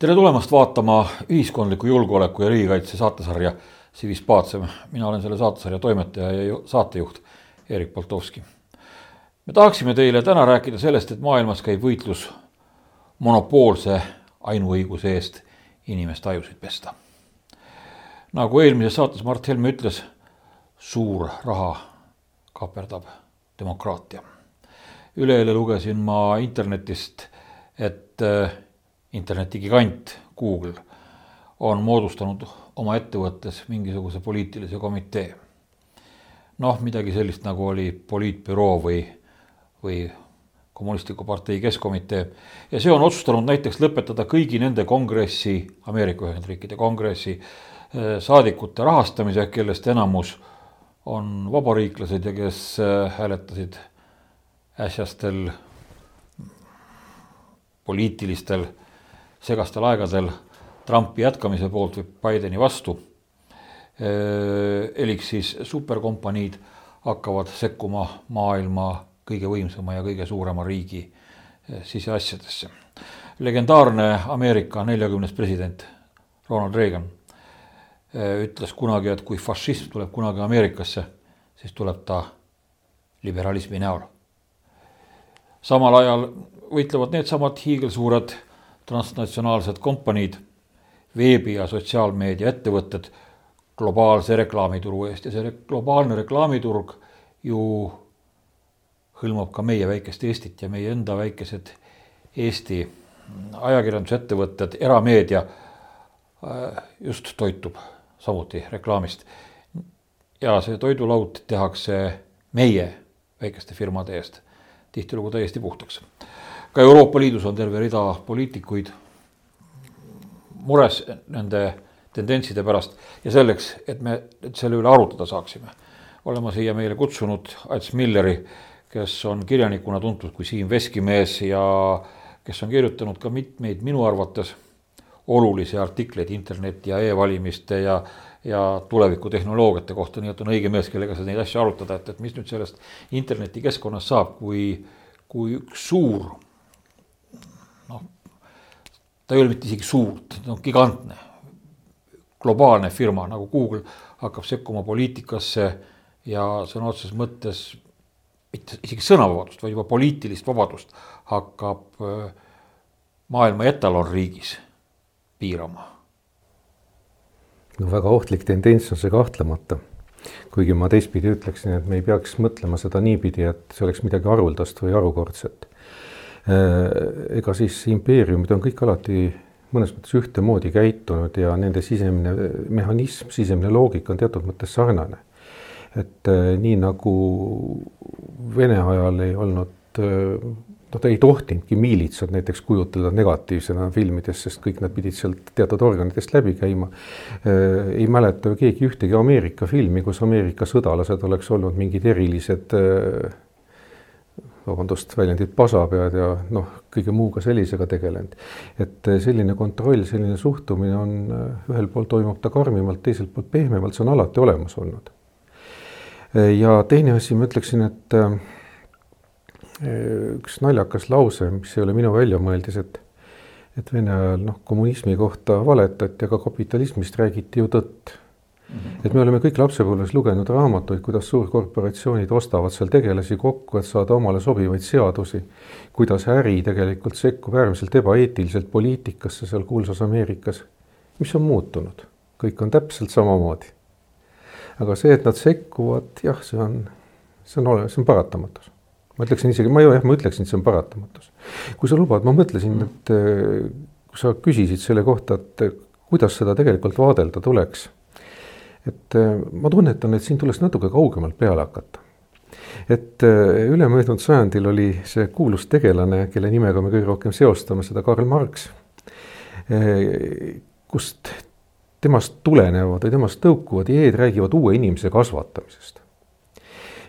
tere tulemast vaatama ühiskondliku julgeoleku ja riigikaitse saatesarja Civis Pacem. mina olen selle saatesarja toimetaja ja saatejuht Erik Poltovski. me tahaksime teile täna rääkida sellest, et maailmas käib võitlus monopoolse ainuõiguse eest inimeste ajusid pesta. nagu eelmises saates Mart Helme ütles, suur raha kaaperdab demokraatia. üleeile lugesin ma internetist, et internetigigant Google on moodustanud oma ettevõttes mingisuguse poliitilise komitee. noh, midagi sellist, nagu oli poliitbüroo või, või kommunistliku partei keskkomitee ja see on otsustanud näiteks lõpetada kõigi nende kongressi, Ameerika Ühendriikide kongressi eh, saadikute rahastamise, kellest enamus on vabariiklased ja kes eh, hääletasid äsjastel poliitilistel segastel aegadel Trumpi jätkamise poolt või Bideni vastu. elik siis superkompaniid hakkavad sekkuma maailma kõige võimsama ja kõige suurema riigi siseasjadesse. legendaarne Ameerika neljakümnes president Ronald Reagan ütles kunagi, et kui fašism tuleb kunagi Ameerikasse, siis tuleb ta liberalismi näol. samal ajal võitlevad needsamad hiigelsuured transnatsionaalsed kompaniid, veebi- ja sotsiaalmeedia ettevõtted globaalse reklaamituru eest. Ja see globaalne reklaamiturg ju hõlmab ka meie väikest Eestit ja meie enda väikesed Eesti ajakirjandusettevõtted, erameedia äh, just toitub samuti reklaamist. ja see toidulaud tehakse meie väikeste firmade eest. Tihtilugu täiesti puhtaks ka Euroopa Liidus on terve rida poliitikuid mures nende tendentside pärast ja selleks, et me selle üle arutada saaksime, olen ma siia meile kutsunud Ats Milleri, kes on kirjanikuna tuntud kui Siim Veskimees ja kes on kirjutanud ka mitmeid minu arvates olulisi artikleid interneti ja e-valimiste ja ja tulevikutehnoloogiate kohta, nii et on õige mees, kellega sa neid asju arutada, et, et mis nüüd sellest internetikeskkonnast saab, kui, kui üks suur ta ei ole mitte isegi suurt, ta on gigantne, globaalne firma nagu Google hakkab sekkuma poliitikasse ja sõna otseses mõttes mitte isegi sõnavabadust, vaid juba poliitilist vabadust hakkab äh, maailma etalonriigis piirama. no väga ohtlik tendents on see kahtlemata. kuigi ma teistpidi ütleksin, et me ei peaks mõtlema seda niipidi, et see oleks midagi haruldast või harukordset ega siis impeeriumid on kõik alati mõnes mõttes ühtemoodi käitunud ja nende sisemine mehhanism, sisemine loogika on teatud mõttes sarnane. et äh, nii nagu Vene ajal ei olnud äh, noh, ta ei tohtinudki miilitsad näiteks kujutleda negatiivsena filmides, sest kõik nad pidid sealt teatud organitest läbi käima. ei mäleta ju keegi ühtegi Ameerika filmi, kus Ameerika sõdalased oleks olnud mingid erilised vabandust väljendit, pasapead ja noh, kõige muuga sellisega tegelenud. et eh, selline kontroll, selline suhtumine on, eh, ühel pool toimub ta karmimalt, teiselt poolt pehmemalt, see on alati olemas olnud. Eh, ja teine asi, ma ütleksin, et üks naljakas lause, mis ei ole minu väljamõeldis, et et Vene ajal noh, kommunismi kohta valetati, aga kapitalismist räägiti ju tõtt. Et me oleme kõik lapsepõlves lugenud raamatuid, kuidas suurkorporatsioonid ostavad seal tegelasi kokku, et saada omale sobivaid seadusi. kuidas äri tegelikult sekkub äärmiselt ebaeetiliselt poliitikasse seal kuulsas Ameerikas. mis on muutunud? kõik on täpselt samamoodi. aga see, et nad sekkuvad, jah, see on, see on olemas, see on paratamatus. ma ütleksin isegi, ma jah, ma ütleksin, et see on paratamatus. kui sa lubad, ma mõtlesin, mhm. et eh, kui sa küsisid selle kohta, et kuidas seda tegelikult vaadelda tuleks et äh, ma tunnetan, et siin tuleks natuke kaugemalt peale hakata. et äh, ülemöödunud sajandil oli see kuulus tegelane, kelle nimega me kõige rohkem seostame, seda Karl Marx, äh, kust temast tulenevad või temast tõukuvad ideed räägivad uue inimese kasvatamisest.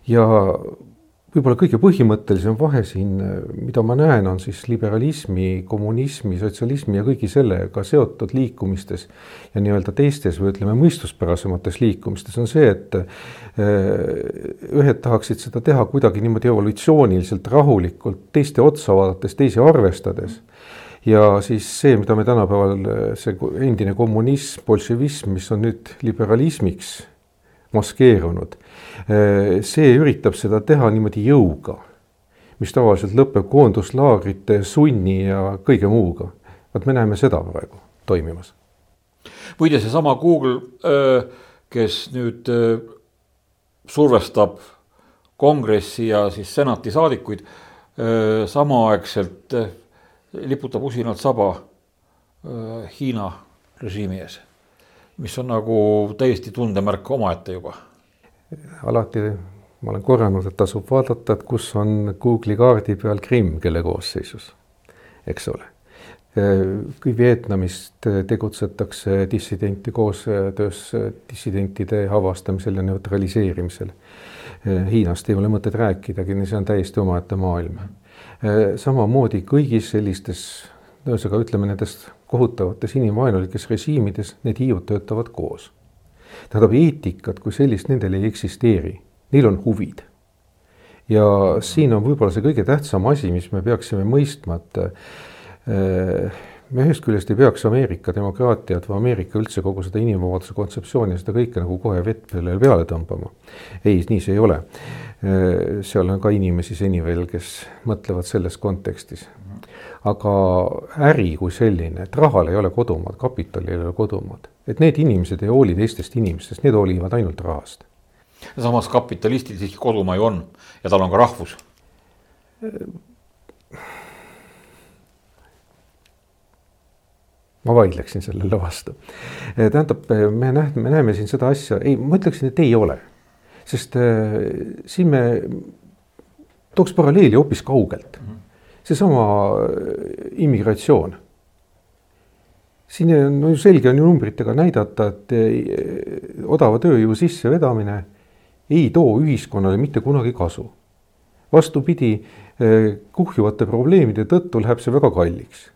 ja võib-olla kõige põhimõttelisem vahe siin, mida ma näen, on siis liberalismi, kommunismi, sotsialismi ja kõigi sellega seotud liikumistes ja nii-öelda teistes või ütleme, mõistuspärasemates liikumistes on see, et eh, ühed tahaksid seda teha kuidagi niimoodi evolutsiooniliselt rahulikult, teiste otsa vaadates, teisi arvestades. Ja siis see, mida me tänapäeval, see endine kommunism, bolševism, mis on nüüd liberalismiks maskeerunud, see üritab seda teha niimoodi jõuga, mis tavaliselt lõpeb koonduslaagrite, sunni ja kõige muuga. vot me näeme seda praegu toimimas. muide, seesama Google, kes nüüd survestab kongressi ja siis senati saadikuid samaaegselt liputab usinalt saba Hiina režiimi ees, mis on nagu täiesti tundemärk omaette juba. alati ma olen korranud, et tasub vaadata, et kus on Google'i kaardi peal Krimm, kelle koosseisus, eks ole. kui Vietnamis tegutsetakse dissidenti koostöös dissidentide avastamisel ja neutraliseerimisel Hiinast ei ole mõtet rääkidagi, see on täiesti omaette maailm. Samamoodi kõigis sellistes, ühesõnaga ütleme nendest kohutavates inimvaenulikes režiimides, need hiiud töötavad koos. tähendab, eetikat kui sellist nendel ei eksisteeri, neil on huvid. ja siin on võib-olla see kõige tähtsam asi, mis me peaksime mõistma, et äh, me ühest küljest ei peaks Ameerika demokraatiat või Ameerika üldse kogu seda inimvabaduse kontseptsiooni, seda kõike nagu kohe vett peale peale tõmbama. ei, nii see ei ole. seal on ka inimesi seni veel, kes mõtlevad selles kontekstis. Aga äri kui selline, et rahal ei ole kodumaad, kapitalil ei ole kodumaad, et need inimesed ei hooli teistest inimestest, need hoolivad ainult rahast. samas kapitalistil siiski kodumaa ju on ja tal on ka rahvus ma vaidleksin sellele vastu. Eh, tähendab, eh, me näeme, me näeme siin seda asja, ei, ma ütleksin, et ei ole. sest äh, siin me tooks paralleeli hoopis kaugelt. Seesama immigratsioon. siin on no selge on ju numbritega näidata, et äh, odava tööjõu sissevedamine ei too ühiskonnale mitte kunagi kasu. vastupidi äh,, kuhjuvate probleemide tõttu läheb see väga kalliks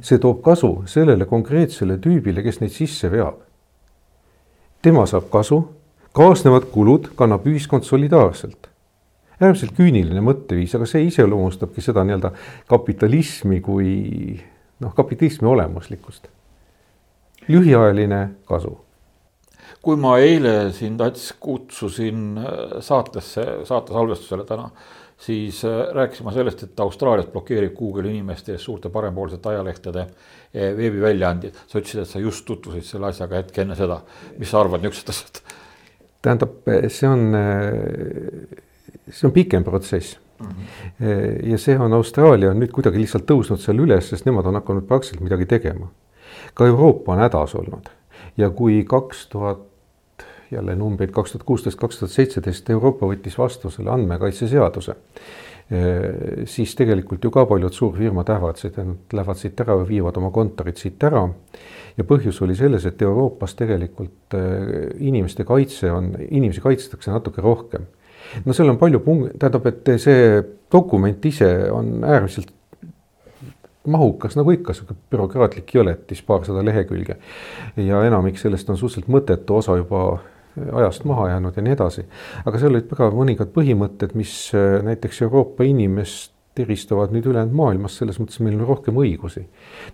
see toob kasu sellele konkreetsele tüübile, kes neid sisse veab. tema saab kasu, kaasnevad kulud kannab ühiskond solidaarselt. Äärmiselt küüniline mõtteviis, aga see iseloomustabki seda nii-öelda kapitalismi kui noh, kapitalismi olemuslikkust. lühiajaline kasu kui ma eile sind, Ats, kutsusin äh, saatesse, saate salvestusele täna siis äh, rääkisime sellest, et Austraalias blokeerib Google inimeste ees suurte parempoolsete ajalehtede äh, veebiväljaandjaid. sa ütlesid, et sa just tutvusid selle asjaga hetke enne seda. mis sa arvad niisugusest asjast? tähendab, see on, see on pikem protsess mm. -hmm. ja see on Austraalia on nüüd kuidagi lihtsalt tõusnud seal üles, sest nemad on hakanud praktiliselt midagi tegema. ka Euroopa on hädas olnud ja kui kaks tuhat jälle numbrid kaks tuhat kuusteist, kaks tuhat seitseteist Euroopa võttis vastu selle andmekaitseseaduse. siis tegelikult ju ka paljud suurfirmad ähvardasid, et nad lähevad siit ära või viivad oma kontorid siit ära. ja põhjus oli selles, et Euroopas tegelikult eh, inimeste kaitse on, inimesi kaitstakse natuke rohkem. No seal on palju punkte, tähendab, et see dokument ise on äärmiselt mahukas nagu ikka, sihuke bürokraatlik jõletis, paarsada lehekülge. ja enamik sellest on suhteliselt mõttetu, osa juba ajast maha jäänud ja nii edasi. aga seal olid väga mõningad põhimõtted, mis äh, näiteks Euroopa inimest eristavad nüüd ülejäänud maailmas, selles mõttes meil on rohkem õigusi.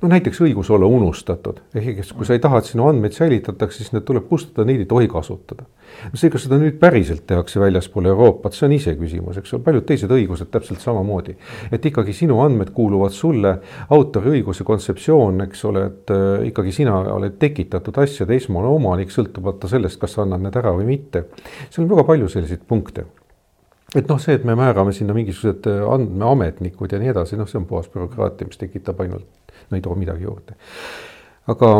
no näiteks õigus olla unustatud, ehk kui sa ei taha, et sinu andmeid säilitatakse, siis need tuleb kustutada, neid ei tohi kasutada. no see, kas seda nüüd päriselt tehakse väljaspool Euroopat, see on iseküsimus, eks ole, paljud teised õigused täpselt samamoodi. et ikkagi sinu andmed kuuluvad sulle, autoriõiguse kontseptsioon, eks ole, et äh, ikkagi sina oled tekitatud asjade esmane omanik, sõltumata sellest, kas sa annad need ära või mitte. seal on väga palju selliseid punkte et noh, see, et me määrame sinna mingisugused äh, andmeametnikud ja nii edasi, noh, see on puhas bürokraatia, mis tekitab ainult, no ei too midagi juurde. aga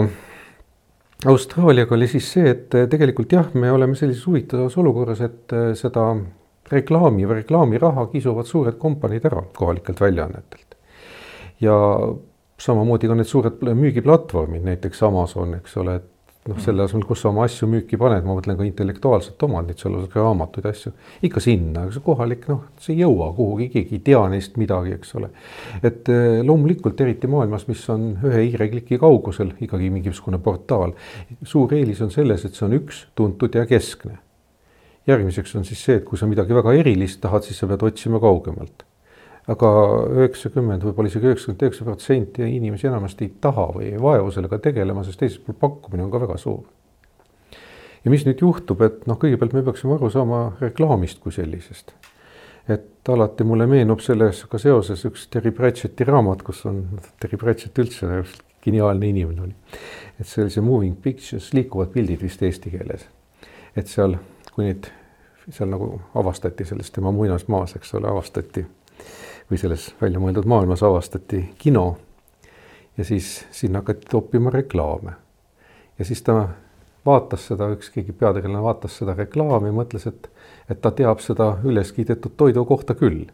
Austraaliaga oli siis see, et äh, tegelikult jah, me oleme sellises huvitavas olukorras, et äh, seda reklaami või reklaamiraha kisuvad suured kompaniid ära kohalikelt väljaannetelt. ja samamoodi ka need suured müügiplatvormid, näiteks Amazon, eks ole, et noh, selle asemel, kus sa oma asju müüki paned, ma mõtlen ka intellektuaalset omandit, ka raamatuid, asju. ikka sinna, aga see kohalik, noh, see ei jõua kuhugi, keegi ei tea neist midagi, eks ole. et eh, loomulikult eriti maailmas, mis on ühe hiirekliki kaugusel ikkagi mingisugune portaal. suur eelis on selles, et see on üks, tuntud ja keskne. järgmiseks on siis see, et kui sa midagi väga erilist tahad, siis sa pead otsima kaugemalt aga üheksakümmend, võib-olla isegi üheksakümmend üheksa protsenti inimesi enamasti ei taha või ei vaevu sellega tegelema, sest teiselt poolt pakkumine on ka väga suur. ja mis nüüd juhtub, et noh, kõigepealt me peaksime aru saama reklaamist kui sellisest. et alati mulle meenub sellega seoses üks Terry Pratchetti raamat, kus on, Terry Pratchett üldse geniaalne inimene oli. et see Moving Pictures, liikuvad pildid vist eesti keeles. et seal, kui neid seal nagu avastati selles tema muinasmaas, eks ole, avastati või selles väljamõeldud maailmas avastati kino. ja siis sinna hakati toppima reklaame. ja siis ta vaatas seda, üks keegi peategelane vaatas seda reklaami, mõtles, et, et ta teab seda üles kiidetud toidu kohta küll.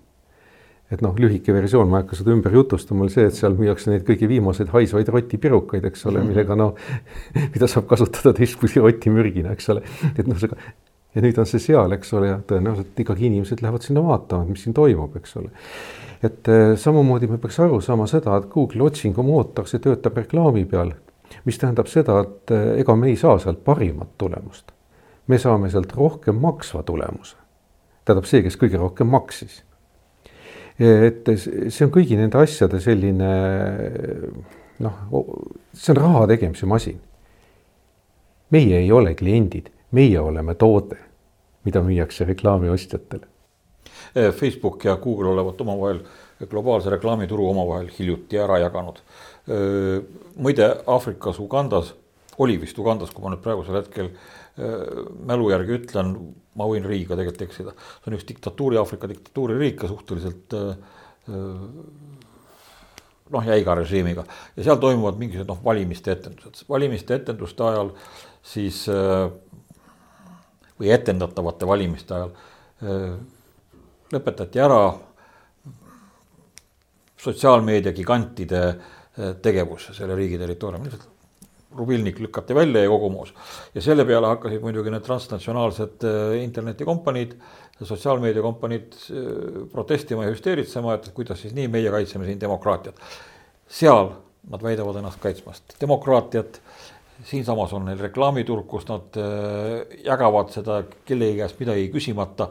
et noh, lühike versioon, ma ei hakka seda ümber jutustama, oli see, et seal müüakse neid kõige viimaseid haisvaid rotipirukaid, eks ole, millega noh, mida saab kasutada teistpidi rotimürgina, eks ole. et noh, ja nüüd on see seal, eks ole, ja tõenäoliselt ikkagi inimesed lähevad sinna vaatama, mis siin toimub, eks ole. et eh, samamoodi me peaks aru saama seda, et Google'i otsingumootor, see töötab reklaami peal, mis tähendab seda, et eh, ega me ei saa sealt parimat tulemust. me saame sealt rohkem maksva tulemuse. tähendab see, kes kõige rohkem maksis. et see on kõigi nende asjade selline noh, see on raha tegemise masin. meie ei ole kliendid meie oleme toode, mida müüakse reklaamiostjatele. Eh, Facebook ja Google olevat omavahel globaalse reklaamituru omavahel hiljuti ära jaganud. Eh, muide, Aafrikas Ugandas, oli vist Ugandas, kui ma nüüd praegusel hetkel eh, mälu järgi ütlen, ma võin riigiga tegelikult eksida, see on üks diktatuuri, Aafrika diktatuuririik ja suhteliselt noh, jäiga režiimiga ja seal toimuvad mingisugused noh, valimiste etendused, valimiste etenduste ajal siis äh, või etendatavate valimiste ajal lõpetati ära sotsiaalmeedia gigantide tegevus selle riigi territooriumil. Rubilnik lükati välja ja kogu muus. ja selle peale hakkasid muidugi need transnatsionaalsed internetikompaniid, sotsiaalmeediakompaniid protestima ja hüsteeritsema, et kuidas siis nii, meie kaitseme siin demokraatiat. seal nad väidavad ennast kaitsmast demokraatiat siinsamas on neil reklaamiturg, kus nad äh, jagavad seda kellegi käest midagi küsimata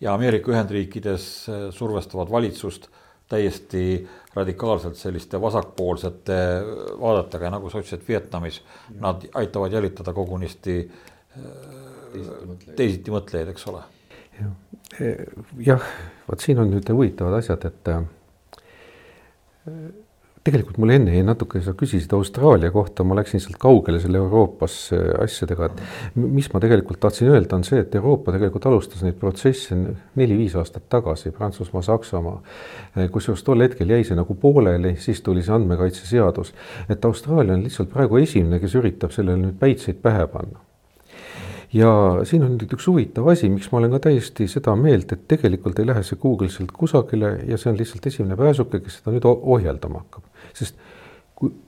ja Ameerika Ühendriikides äh, survestavad valitsust täiesti radikaalselt selliste vasakpoolsete äh, vaadetega, nagu sa ütlesid Vietnamis, nad aitavad jälitada kogunisti teisiti mõtlejaid, eks ole. jah, vot siin on nüüd huvitavad asjad, et tegelikult mul enne jäi natuke, sa küsisid Austraalia kohta, ma läksin sealt kaugele selle Euroopas äh, asjadega, et mis ma tegelikult tahtsin öelda, on see, et Euroopa tegelikult alustas neid protsesse neli-viis aastat tagasi, Prantsusmaa, Saksamaa. Äh, kusjuures tol hetkel jäi see nagu pooleli, siis tuli see andmekaitseseadus, et Austraalia on lihtsalt praegu esimene, kes üritab sellele nüüd päitseid pähe panna ja siin on nüüd üks huvitav asi, miks ma olen ka täiesti seda meelt, et tegelikult ei lähe see Google sealt kusagile ja see on lihtsalt esimene pääsuke, kes seda nüüd ohjeldama hakkab. Sest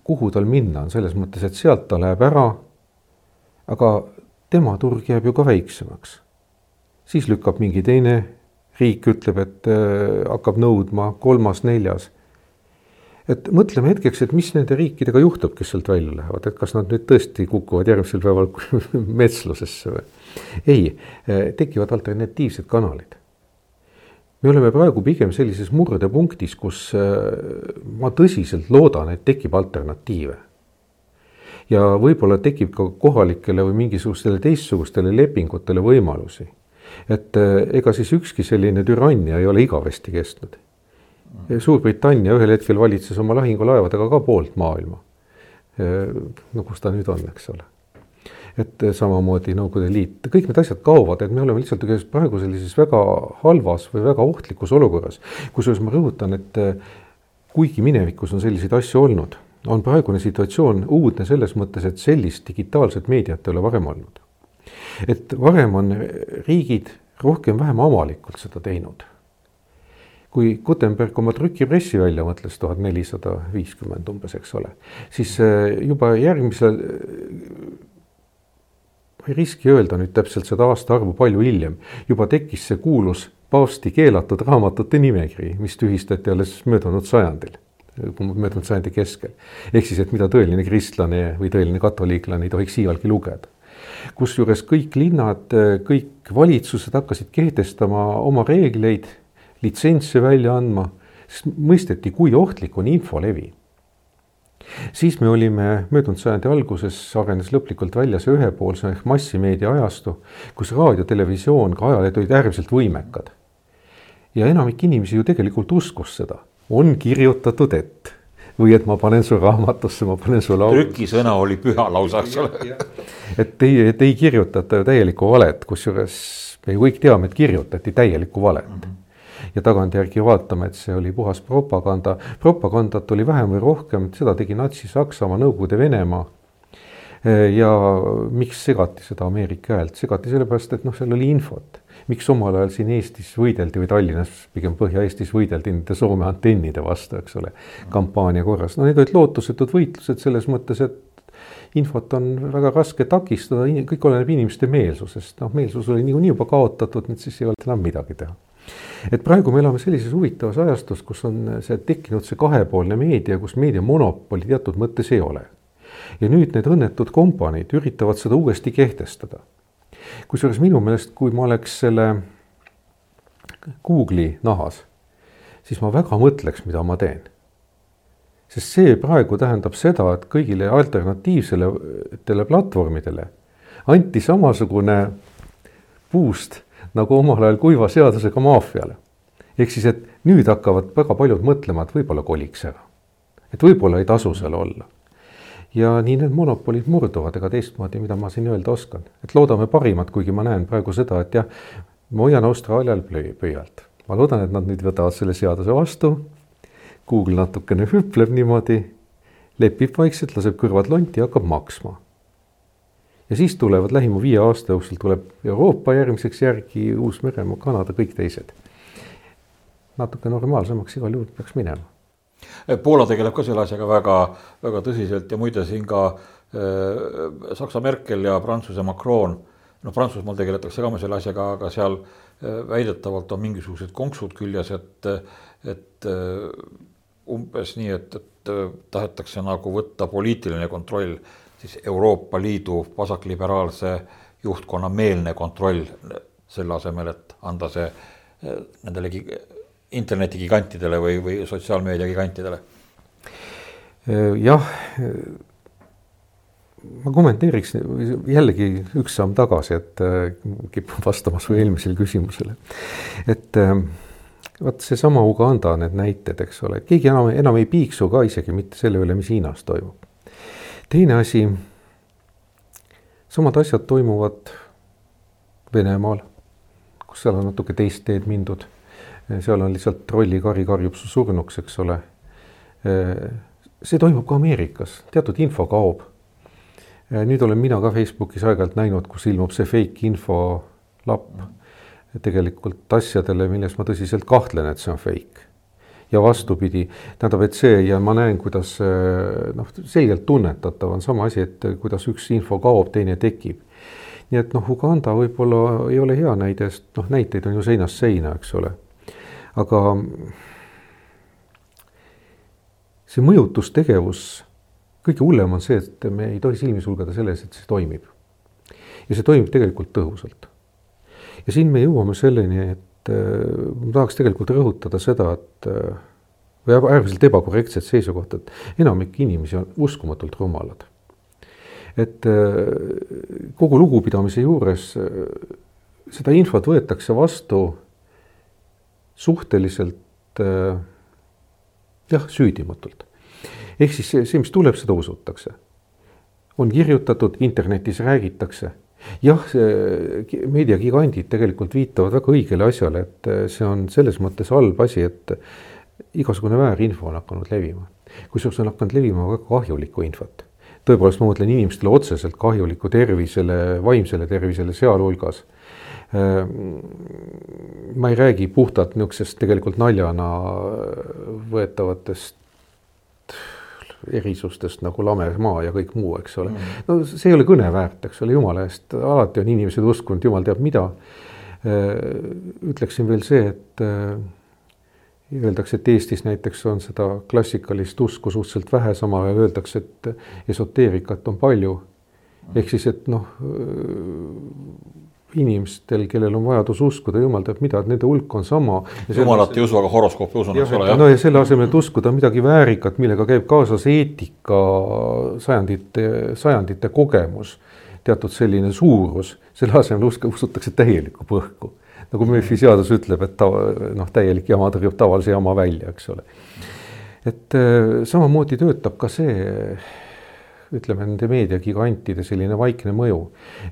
kuhu tal minna on selles mõttes, et sealt ta läheb ära. aga tema turg jääb ju ka väiksemaks. siis lükkab mingi teine riik, ütleb, et äh, hakkab nõudma, kolmas, neljas et mõtleme hetkeks, et mis nende riikidega juhtub, kes sealt välja lähevad, et kas nad nüüd tõesti kukuvad järgmisel päeval metslusesse või? ei, tekivad alternatiivsed kanalid. Me oleme praegu pigem sellises murdepunktis, kus äh, ma tõsiselt loodan, et tekib alternatiive. ja võib-olla tekib ka kohalikele või mingisugustele teistsugustele lepingutele võimalusi. et äh, ega siis ükski selline türannia ei ole igavesti kestnud Suurbritannia ühel hetkel valitses oma lahingulaevadega ka poolt maailma. no kus ta nüüd on, eks ole. Et samamoodi Nõukogude Liit, kõik need asjad kaovad, et me oleme lihtsalt praegu sellises väga halvas või väga ohtlikus olukorras. kusjuures ma rõhutan, et kuigi minevikus on selliseid asju olnud, on praegune situatsioon uudne selles mõttes, et sellist digitaalset meediat ei ole varem olnud. et varem on riigid rohkem-vähem avalikult seda teinud kui Gutenberg oma trükipressi välja mõtles tuhat nelisada viiskümmend umbes, eks ole, siis äh, juba järgmisel, ma ei riski öelda nüüd täpselt seda aastaarvu palju hiljem, juba tekkis see kuulus paavsti keelatud raamatute nimekiri, mis tühistati alles möödunud sajandil möödunud sajandi keskel. ehk siis, et mida tõeline kristlane või tõeline katoliiklane ei tohiks iialgi lugeda. kusjuures kõik linnad, kõik valitsused hakkasid kehtestama oma reegleid litsentse välja andma sest mõisteti, kui ohtlik on infolevi siis me olime möödunud sajandi alguses, arenes lõplikult välja see ühepoolse ehk massimeedia ajastu, kus raadio, televisioon, ka ajalehed olid äärmiselt võimekad. ja enamik inimesi ju tegelikult uskus seda, on kirjutatud, et või et ma panen su raamatusse, ma panen su laulu. trükisõna oli püha lausa, eks ole. et ei, et ei kirjutata ju täielikku valet, kusjuures me ju kõik teame, et kirjutati täielikku valet mm. -hmm ja tagantjärgi vaatame, et see oli puhas propaganda. propagandat oli vähem või rohkem, seda tegi Natsi-Saksamaa, Nõukogude Venemaa. ja miks segati seda Ameerika häält, segati sellepärast, et noh, seal oli infot miks omal ajal siin Eestis võideldi või Tallinnas, pigem Põhja-Eestis võideldi nende Soome antennide vastu, eks ole, kampaania korras. no need olid lootusetud võitlused selles mõttes, et infot on väga raske takistada, kõik oleneb inimeste meelsusest, noh, meelsus oli niikuinii juba kaotatud, nüüd siis ei olnud enam midagi teha et praegu me elame sellises huvitavas ajastus, kus on see tekkinud see kahepoolne meedia, kus meediamonopoli teatud mõttes ei ole. ja nüüd need õnnetud kompanid üritavad seda uuesti kehtestada. kusjuures minu meelest, kui ma oleks selle Google'i nahas, siis ma väga mõtleks, mida ma teen. sest see praegu tähendab seda, et kõigile alternatiivsetele platvormidele anti samasugune boost nagu omal ajal kuiva seadusega maffiale. ehk siis, et nüüd hakkavad väga paljud mõtlema, et võib-olla koliks ära. et võib-olla ei tasu seal olla. ja nii need monopolid murduvad, ega teistmoodi, mida ma siin öelda oskan, et loodame parimat, kuigi ma näen praegu seda, et jah, ma hoian Austraalial pöialt. ma loodan, et nad nüüd võtavad selle seaduse vastu. Google natukene hüpleb niimoodi, lepib vaikselt, laseb kõrvad lonti ja hakkab maksma ja siis tulevad lähima viie aasta jooksul tuleb Euroopa järgmiseks järgi, Uus-Meremaa, Kanada, kõik teised. natuke normaalsemaks igal juhul peaks minema. Poola tegeleb ka selle asjaga väga, väga tõsiselt ja muide siin ka äh, Saksa Merkel ja Prantsuse Macron, noh, Prantsusmaal tegeletakse ka selle asjaga, aga seal äh, väidetavalt on mingisugused konksud küljes, et, et äh, umbes nii, et, et äh, tahetakse nagu võtta poliitiline kontroll siis Euroopa Liidu vasakliberaalse juhtkonna meelne kontroll selle asemel, et anda see eh, nendele internetigigantidele või, või sotsiaalmeedia gigantidele. jah, ma kommenteeriks jällegi üks samm tagasi, et eh, kipun vastama su eelmisele küsimusele. et eh, vot seesama Uganda, need näited, eks ole, keegi enam, enam ei piiksu ka isegi mitte selle üle, mis Hiinas toimub teine asi, samad asjad toimuvad Venemaal, kus seal on natuke teist teed mindud. seal on lihtsalt trollikari karjub su surnuks, eks ole. see toimub ka Ameerikas, teatud info kaob. nüüd olen mina ka Facebookis aeg-ajalt näinud, kus ilmub see fake info lapp tegelikult asjadele, milles ma tõsiselt kahtlen, et see on fake ja vastupidi, tähendab, et see ja ma näen, kuidas noh, selgelt tunnetatav on sama asi, et kuidas üks info kaob, teine tekib. nii et noh, Uganda võib-olla ei ole hea näide, sest noh, näiteid on ju seinast seina, eks ole. aga see mõjutustegevus, kõige hullem on see, et me ei tohi silmi sulgeda selles, et see toimib. ja see toimib tegelikult tõhusalt. ja siin me jõuame selleni, et et äh, ma tahaks tegelikult rõhutada seda, et äh, või äärmiselt ebakorrektset seisukohta, et enamik inimesi on uskumatult rumalad. et äh, kogu lugupidamise juures seda infot võetakse vastu suhteliselt jah, süüdimatult. ehk siis see, see, mis tuleb, seda usutakse. on kirjutatud, internetis räägitakse jah, meediagigandid tegelikult viitavad väga õigele asjale, et eh, see on selles mõttes halb asi, et igasugune väärinfo on hakanud levima. kusjuures on hakanud levima väga kahjulikku infot. tõepoolest, ma mõtlen inimestele otseselt kahjulikku tervisele, vaimsele tervisele sealhulgas. Eh, ma ei räägi puhtalt niisugusest tegelikult naljana võetavatest erisustest nagu lame maa ja kõik muu, eks ole mm.. no see ei ole kõne väärt, eks ole, jumala eest, alati on inimesed uskunud jumal teab mida. Äh, ütleksin veel see, et äh, öeldakse, et Eestis näiteks on seda klassikalist usku suhteliselt vähe, samal ajal öeldakse, et esoteerikat on palju. ehk siis, et noh, inimestel, kellel on vajadus uskuda jumal teab mida, et nende hulk on sama. jumalat ei usu, aga horoskoopi usun, eks ole. no ja selle asemel, et uskuda midagi väärikat, millega käib kaasas eetika, sajandite, sajandite kogemus, teatud selline suurus, selle asemel usk-, usutakse täielikku põhku. nagu Murphy seadus ütleb, et ta noh, täielik jama tõrjub tavalise jama välja, eks ole. et äh, samamoodi töötab ka see ütleme, nende meediagigantide selline vaikne mõju.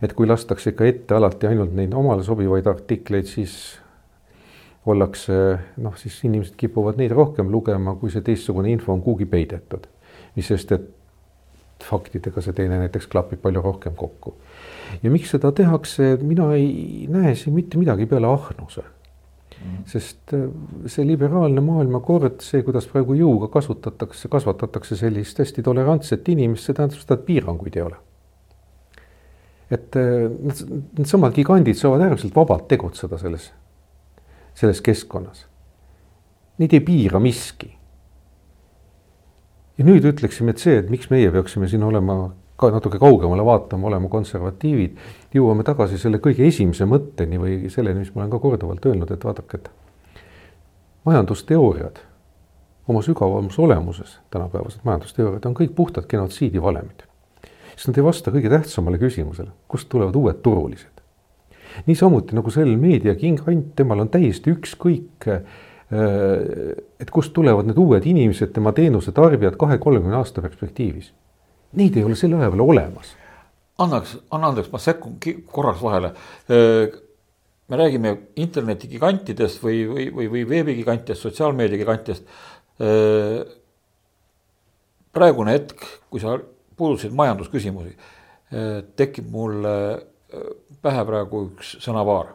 et kui lastakse ikka ette alati ainult neid omale sobivaid artikleid, siis ollakse noh, siis inimesed kipuvad neid rohkem lugema, kui see teistsugune info on kuhugi peidetud. mis sest, et faktidega see teine näiteks klapib palju rohkem kokku. ja miks seda tehakse, mina ei näe siin mitte midagi peale ahnuse. Sest äh, see liberaalne maailmakord, see, kuidas praegu jõuga kasutatakse, kasvatatakse sellist hästi tolerantset inimest, see tähendab seda, et piiranguid ei ole. et äh, needsamad gigandid saavad äärmiselt vabalt tegutseda selles, selles keskkonnas. Neid ei piira miski. ja nüüd ütleksime, et see, et miks meie peaksime siin olema ka natuke kaugemale vaatama, olema konservatiivid, jõuame tagasi selle kõige esimese mõtteni või selleni, mis ma olen ka korduvalt öelnud, et vaadake, et majandusteooriad oma sügavamas olemuses, tänapäevased majandusteooriad on kõik puhtad genotsiidi valemid. sest nad ei vasta kõige tähtsamale küsimusele, kust tulevad uued turulised. niisamuti nagu sellel meediakingant, temal on täiesti ükskõik, äh, et kust tulevad need uued inimesed, tema teenuse tarbijad kahe-kolmekümne aasta perspektiivis Neid ei ole selle aja peal olemas. annaks, anna andeks, ma sekkun korraks vahele. me räägime internetigigantidest või, või, või, või veebigigantidest, sotsiaalmeediagigantidest. praegune hetk, kui sa puudutasid majandusküsimusi, tekib mul pähe praegu üks sõnapaar,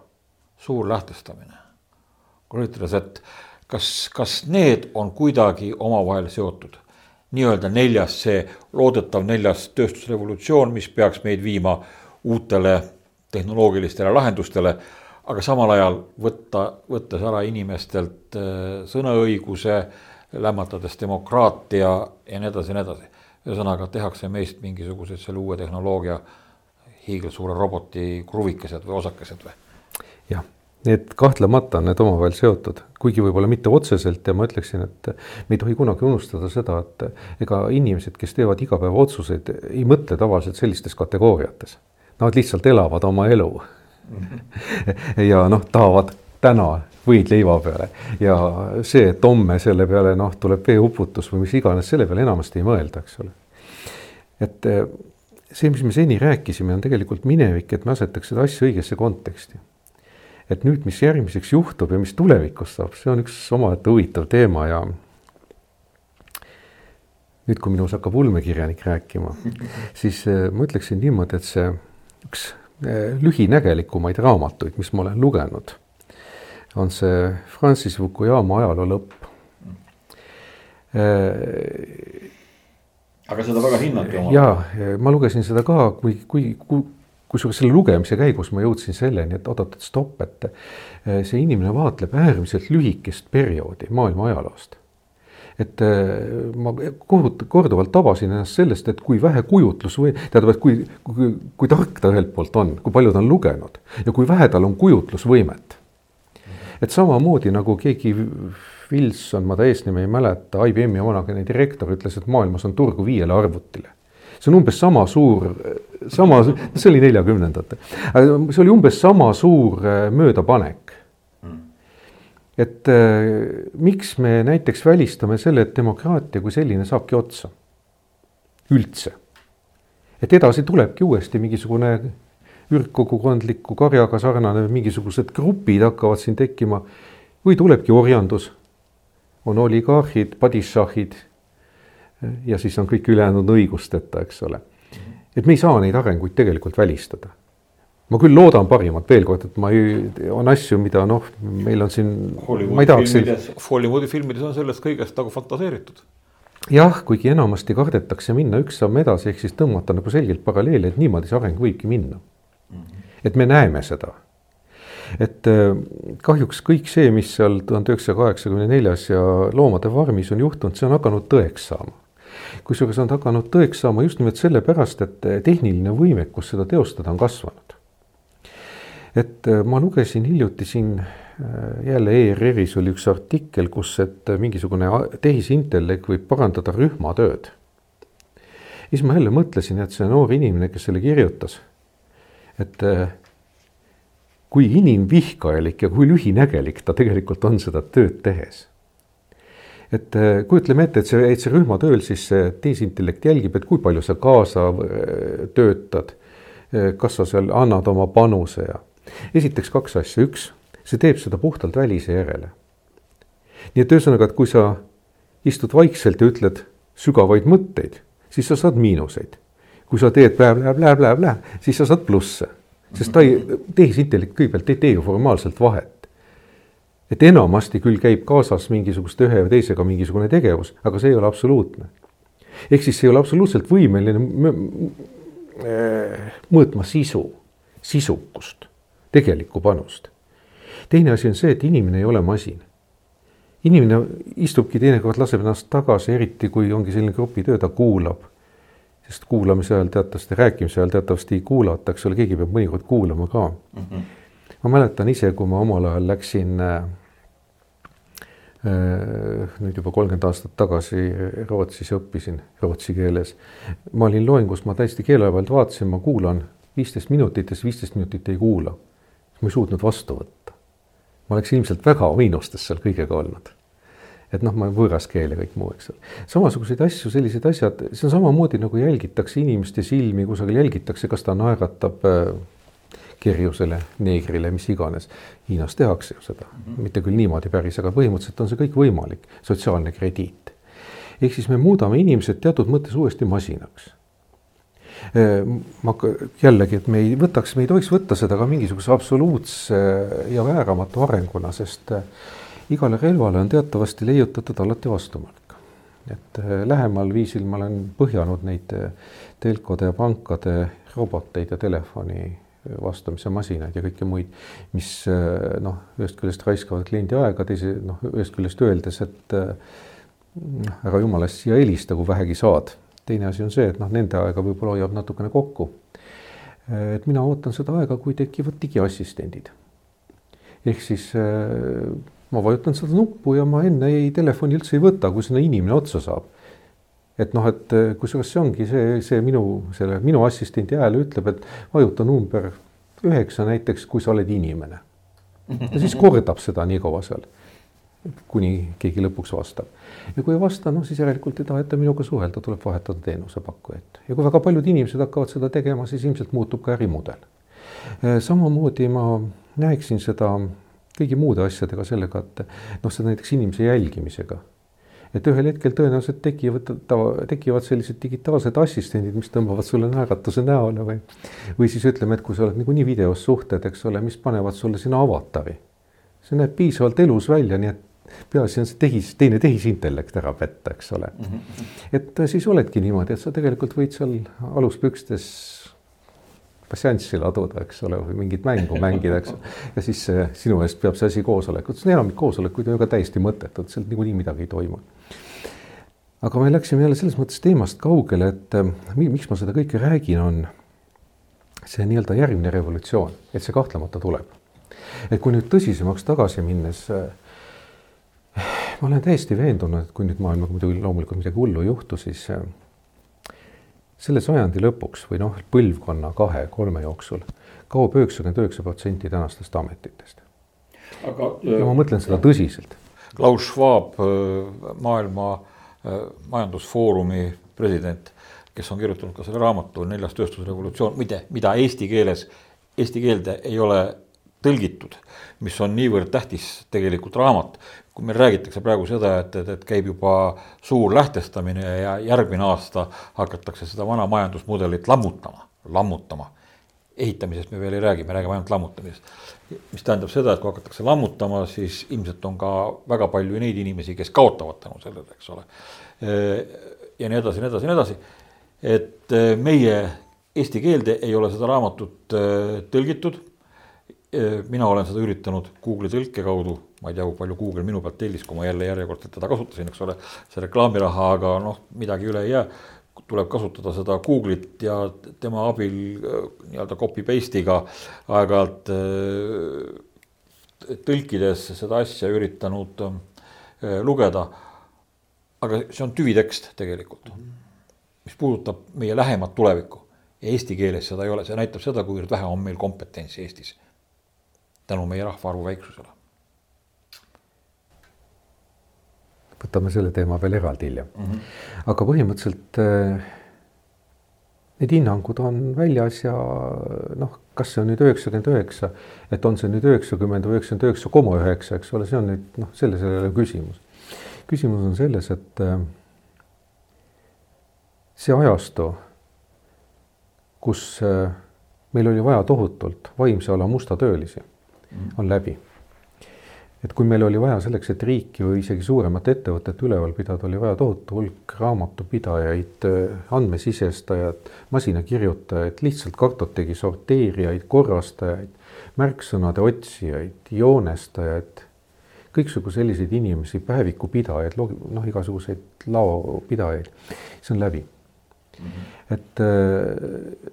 suur lähtestamine. kurjutades, et kas, kas need on kuidagi omavahel seotud? Nii-öelda neljas, see loodetav neljas tööstusrevolutsioon, mis peaks meid viima uutele tehnoloogilistele lahendustele, aga samal ajal võtta, võttes ära inimestelt äh, sõnaõiguse, lämmatades demokraatia ja nii edasi ja nii edasi. ühesõnaga tehakse meist mingisugused selle uue tehnoloogia hiigelsuure roboti kruvikesed või osakesed või? jah Need kahtlemata on need omavahel seotud, kuigi võib-olla mitte otseselt ja ma ütleksin, et me ei tohi kunagi unustada seda, et ega inimesed, kes teevad igapäevaotsuseid, ei mõtle tavaliselt sellistes kategooriates. Nad lihtsalt elavad oma elu ja noh, tahavad täna võid leiva peale ja see, et homme selle peale noh, tuleb veeuputus või mis iganes, selle peale enamasti ei mõelda, eks ole. et see, mis me seni rääkisime, on tegelikult minevik, et me asetaks seda asja õigesse konteksti et nüüd, mis järgmiseks juhtub ja mis tulevikus saab, see on üks omaette huvitav teema ja nüüd, kui minus hakkab ulmekirjanik rääkima, siis äh, ma ütleksin niimoodi, et see üks äh, lühinägelikumaid raamatuid, mis ma olen lugenud, on see Francis Fukuyama ajaloo lõpp. Äh, aga seda väga hinnati omal ajal? jaa, ma lugesin seda ka, kui, kui, kui kusjuures selle lugemise käigus ma jõudsin selleni, et oot-oot, stopp, et eh, see inimene vaatleb äärmiselt lühikest perioodi maailma ajaloost. et eh, ma kohut-, korduvalt tabasin ennast sellest, et kui vähe kujutlus või tähendab, et kui, kui, kui tark ta ühelt poolt on, kui palju ta on lugenud ja kui vähe tal on kujutlusvõimet. et samamoodi nagu keegi Wilson, ma ta eesnime ei mäleta, IBM-i omanagene direktor ütles, et maailmas on turgu viiele arvutile see on umbes sama suur, sama, see oli neljakümnendatel, see oli umbes sama suur äh, möödapanek. et äh, miks me näiteks välistame selle, et demokraatia kui selline saabki otsa, üldse. et edasi tulebki uuesti mingisugune ürgkogukondliku karjaga sarnane, mingisugused grupid hakkavad siin tekkima või tulebki orjandus, on oligarhid, padishahid ja siis on kõik ülejäänud õigusteta, eks ole. et me ei saa neid arenguid tegelikult välistada. ma küll loodan parimat, veel kord, et ma ei, on asju, mida noh, meil on siin. Hollywoodi filmides on sellest kõigest nagu fantaseeritud jah, kuigi enamasti kardetakse minna üks samm edasi, ehk siis tõmmata nagu selgelt paralleeli, et niimoodi see areng võibki minna. -hmm. et me näeme seda. et äh, kahjuks kõik see, mis seal tuhande üheksasaja kaheksakümne neljas ja Loomade farmis on juhtunud, see on hakanud tõeks saama kusjuures nad hakanud tõeks saama just nimelt sellepärast, et tehniline võimekus seda teostada on kasvanud. et äh, ma lugesin hiljuti siin äh, jälle ERR-is oli üks artikkel, kus, et mingisugune tehisintellekt võib parandada rühmatööd. siis ma jälle mõtlesin, et see noor inimene, kes selle kirjutas, et kui inimvihkajalik ja kui lühinägelik ta tegelikult on seda tööd tehes et äh, kujutleme ette, et see, et see rühmatööl siis tehisintellekt jälgib, et kui palju sa kaasa äh, töötad. Äh, kas sa seal annad oma panuse ja esiteks kaks asja, üks, see teeb seda puhtalt välise järele. nii et ühesõnaga, et kui sa istud vaikselt ja ütled sügavaid mõtteid, siis sa saad miinuseid. kui sa teed blä-blä-blä-blä-blä, siis sa saad plusse, sest ta ei, tehisintellekt kõigepealt ei tee ju formaalselt vahet et enamasti küll käib kaasas mingisuguste ühe või teisega mingisugune tegevus, aga see ei ole absoluutne. ehk siis see ei ole absoluutselt võimeline mõõtma sisu, sisukust, tegelikku panust. teine asi on see, et inimene ei ole masin. inimene istubki teinekord, laseb ennast tagasi, eriti kui ongi selline grupitöö, ta kuulab sest kuulamise ajal teatavasti, rääkimise ajal teatavasti ei kuulata, eks ole, keegi peab mõnikord kuulama ka mm. -hmm. ma mäletan ise, kui ma omal ajal läksin äh, nüüd juba kolmkümmend aastat tagasi Rootsis õppisin rootsi keeles. ma olin loengus, ma täiesti keele pealt vaatasin, ma kuulan viisteist minutit ja siis viisteist minutit ei kuula. ma ei suutnud vastu võtta. ma oleks ilmselt väga miinustes seal kõigega olnud. et noh, ma võõras keel ja kõik muu, eks ole. samasuguseid asju, sellised asjad, see on samamoodi nagu jälgitakse inimeste silmi, kusagil jälgitakse, kas ta naeratab äh, kerjusele, neegrile, mis iganes. Hiinas tehakse ju seda -hmm. mitte küll niimoodi päris, aga põhimõtteliselt on see kõik võimalik, sotsiaalne krediit. ehk siis me muudame inimesed teatud mõttes uuesti masinaks ma jällegi, et me ei võtaks, me ei tohiks võtta seda ka mingisuguse absoluutse ja vääramatu arenguna, sest igale relvale on teatavasti leiutatud alati vastumark. et lähemal viisil ma olen põhjanud neid telkode ja pankade roboteid ja telefoni vastamise masinaid ja kõike muid, mis eh, noh, ühest küljest raiskavad kliendi aega, teise noh, ühest küljest öeldes, et noh, ära jumala eest siia helista, kui vähegi saad. teine asi on see, et noh, nende aega võib-olla hoiab natukene kokku. Eh, et mina ootan seda aega, kui tekivad digiassistendid. ehk siis ma vajutan seda nuppu ja ma enne ei telefoni üldse ei võta, kui sinna inimene otsa saab et noh, et eh, kusjuures see ongi see, see minu, selle minu assistendi hääl ütleb, et vajuta number üheksa näiteks, kui sa oled inimene. ja siis kordab seda nii kaua seal, kuni keegi lõpuks vastab. ja kui ei vasta, noh siis järelikult ei taheta minuga suhelda, tuleb vahetada teenusepakkujat. ja kui väga paljud inimesed hakkavad seda tegema, siis ilmselt muutub ka ärimudel. Eh, samamoodi ma näeksin seda kõigi muude asjadega sellega, et noh, seda näiteks inimese jälgimisega et ühel hetkel tõenäoliselt tekivad, tekivad sellised digitaalsed assistendid, mis tõmbavad sulle naeratuse näole või, või siis ütleme, et kui sa oled niikuinii videos suhted, eks ole, mis panevad sulle sinna avatari. see näeb piisavalt elus välja, nii et peaasi on see tehis, teine tehisintellekt ära petta, eks ole mm. -hmm. et siis oledki niimoodi, et sa tegelikult võid seal aluspükstes passianssi laduda, eks ole, või mingit mängu mängida, eks. ja siis sinu eest peab see asi koosolekut, sest enamik koosolekuid on ju ka täiesti mõttetud, sealt niikuinii midagi ei toimu aga me läksime jälle selles mõttes teemast kaugele, et äh, miks ma seda kõike räägin, on see nii-öelda järgmine revolutsioon, et see kahtlemata tuleb. et kui nüüd tõsisemaks tagasi minnes äh,, ma olen täiesti veendunud, et kui nüüd maailmaga muidugi loomulikult midagi hullu ei juhtu, siis selle sajandi lõpuks või noh, põlvkonna kahe-kolme jooksul kaob üheksakümmend üheksa protsenti tänastest ametitest. aga ja ma mõtlen seda tõsiselt. Klaus Schwab, äh, maailma Äh, majandusfoorumi president, kes on kirjutanud ka selle raamatu Neljas tööstusrevolutsioon, muide, mida eesti keeles, eesti keelde ei ole tõlgitud, mis on niivõrd tähtis tegelikult raamat. kui meil räägitakse praegu seda, et, et, et käib juba suur lähtestamine ja järgmine aasta hakatakse seda vana majandusmudelit lammutama, lammutama ehitamisest me veel ei räägi, me räägime ainult lammutamisest. mis tähendab seda, et kui hakatakse lammutama, siis ilmselt on ka väga palju neid inimesi, kes kaotavad tänu sellele, eks ole. ja nii edasi, nii edasi, nii edasi. et meie eesti keelde ei ole seda raamatut eh, tõlgitud. Mina olen seda üritanud Google'i tõlke kaudu, ma ei tea, kui palju Google minu pealt tellis, kui ma jälle järjekordselt teda kasutasin, eks ole, see reklaamiraha, aga noh, midagi üle ei jää. Tuleb kasutada seda Google'it ja tema abil nii-öelda copy paste'iga aeg-ajalt tõlkides seda asja üritanud lugeda. aga see on tüvitekst tegelikult, mis puudutab meie lähemat tulevikku. Eesti keeles seda ei ole, see näitab seda, kuivõrd vähe on meil kompetentsi Eestis tänu meie rahvaarvu väiksusele. võtame selle teema veel eraldi hiljem mm. -hmm. aga põhimõtteliselt äh, need hinnangud on väljas ja noh, kas see on nüüd üheksakümmend üheksa, et on see nüüd üheksakümmend või üheksakümmend üheksa koma üheksa, eks ole, see on nüüd noh, selles ei ole küsimus. küsimus on selles, et äh, see ajastu, kus äh, meil oli vaja tohutult vaimse ala mustatöölisi on läbi. et kui meil oli vaja selleks, et riiki või isegi suuremat ettevõtet üleval pidada, oli vaja tohutu hulk raamatupidajaid, andmesisestajaid, masinakirjutajaid, lihtsalt kartoteki sorteerijaid, korrastajaid, märksõnade otsijaid, joonestajaid, kõiksugu selliseid inimesi, päevikupidajaid, noh, igasuguseid laopidajaid, see on läbi. -hmm. et äh,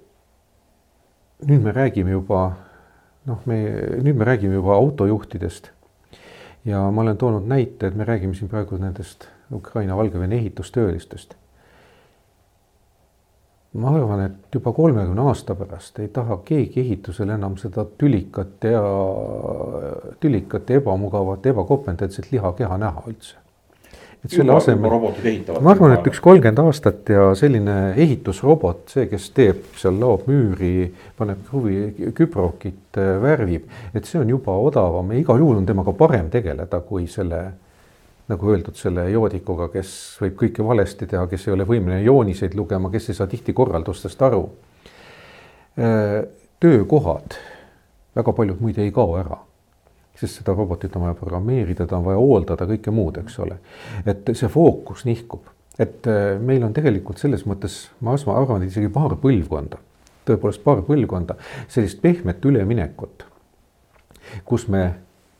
nüüd me räägime juba noh, me nüüd me räägime juba autojuhtidest. ja ma olen toonud näite, et me räägime siin praegu nendest Ukraina-Valgevene ehitustöölistest. ma arvan, et juba kolmekümne aasta pärast ei taha keegi ehitusel enam seda tülikat ja tülikat ja ebamugavat, ebakompetentset lihakeha näha üldse et selle asemel, ma arvan, et üks kolmkümmend aastat ja selline ehitusrobot, see, kes teeb seal, laob müüri, paneb kruvi, küprokit, värvib, et see on juba odavam ja igal juhul on temaga parem tegeleda kui selle nagu öeldud, selle joodikuga, kes võib kõike valesti teha, kes ei ole võimeline jooniseid lugema, kes ei saa tihti korraldustest aru. töökohad, väga paljud muide ei kao ära sest seda robotit on vaja programmeerida, ta on vaja hooldada, kõike muud, eks ole. et see fookus nihkub, et äh, meil on tegelikult selles mõttes, ma arvan, isegi paar põlvkonda, tõepoolest paar põlvkonda sellist pehmet üleminekut, kus me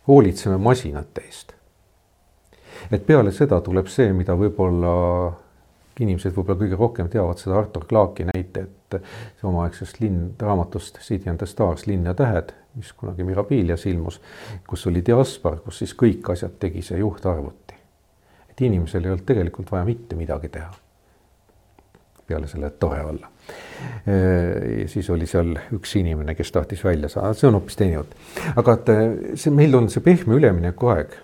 hoolitseme masinate eest. et peale seda tuleb see, mida võib-olla inimesed võib-olla kõige rohkem teavad seda Artur Clarke'i näite, et see omaaegsest linn raamatust City and the Stars, linn ja tähed mis kunagi Mirabilias ilmus, kus oli Diaspar, kus siis kõik asjad tegi see juhtarvuti. et inimesel ei olnud tegelikult vaja mitte midagi teha. peale selle, et tore olla. siis oli seal üks inimene, kes tahtis välja saada, see on hoopis teine jutt. aga et see, meil on see pehme üleminekuaeg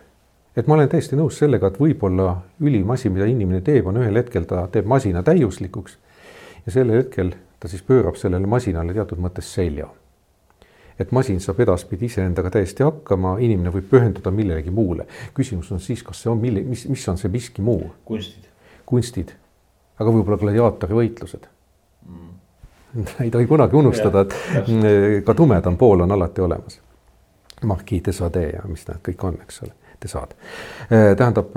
et ma olen täiesti nõus sellega, et võib-olla ülim asi, mida inimene teeb, on ühel hetkel ta teeb masina täiuslikuks ja sellel hetkel ta siis pöörab sellele masinale teatud mõttes selja et masin saab edaspidi iseendaga täiesti hakkama, inimene võib pühenduda millelegi muule. küsimus on siis, kas see on mille, mis, mis on see miski muu? kunstid. kunstid, aga võib-olla gladiaatorivõitlused mm. ei tohi kunagi unustada, et ka tumedam pool on alati olemas. Marquis de Sade ja mis nad kõik on, eks ole, de Sade. tähendab,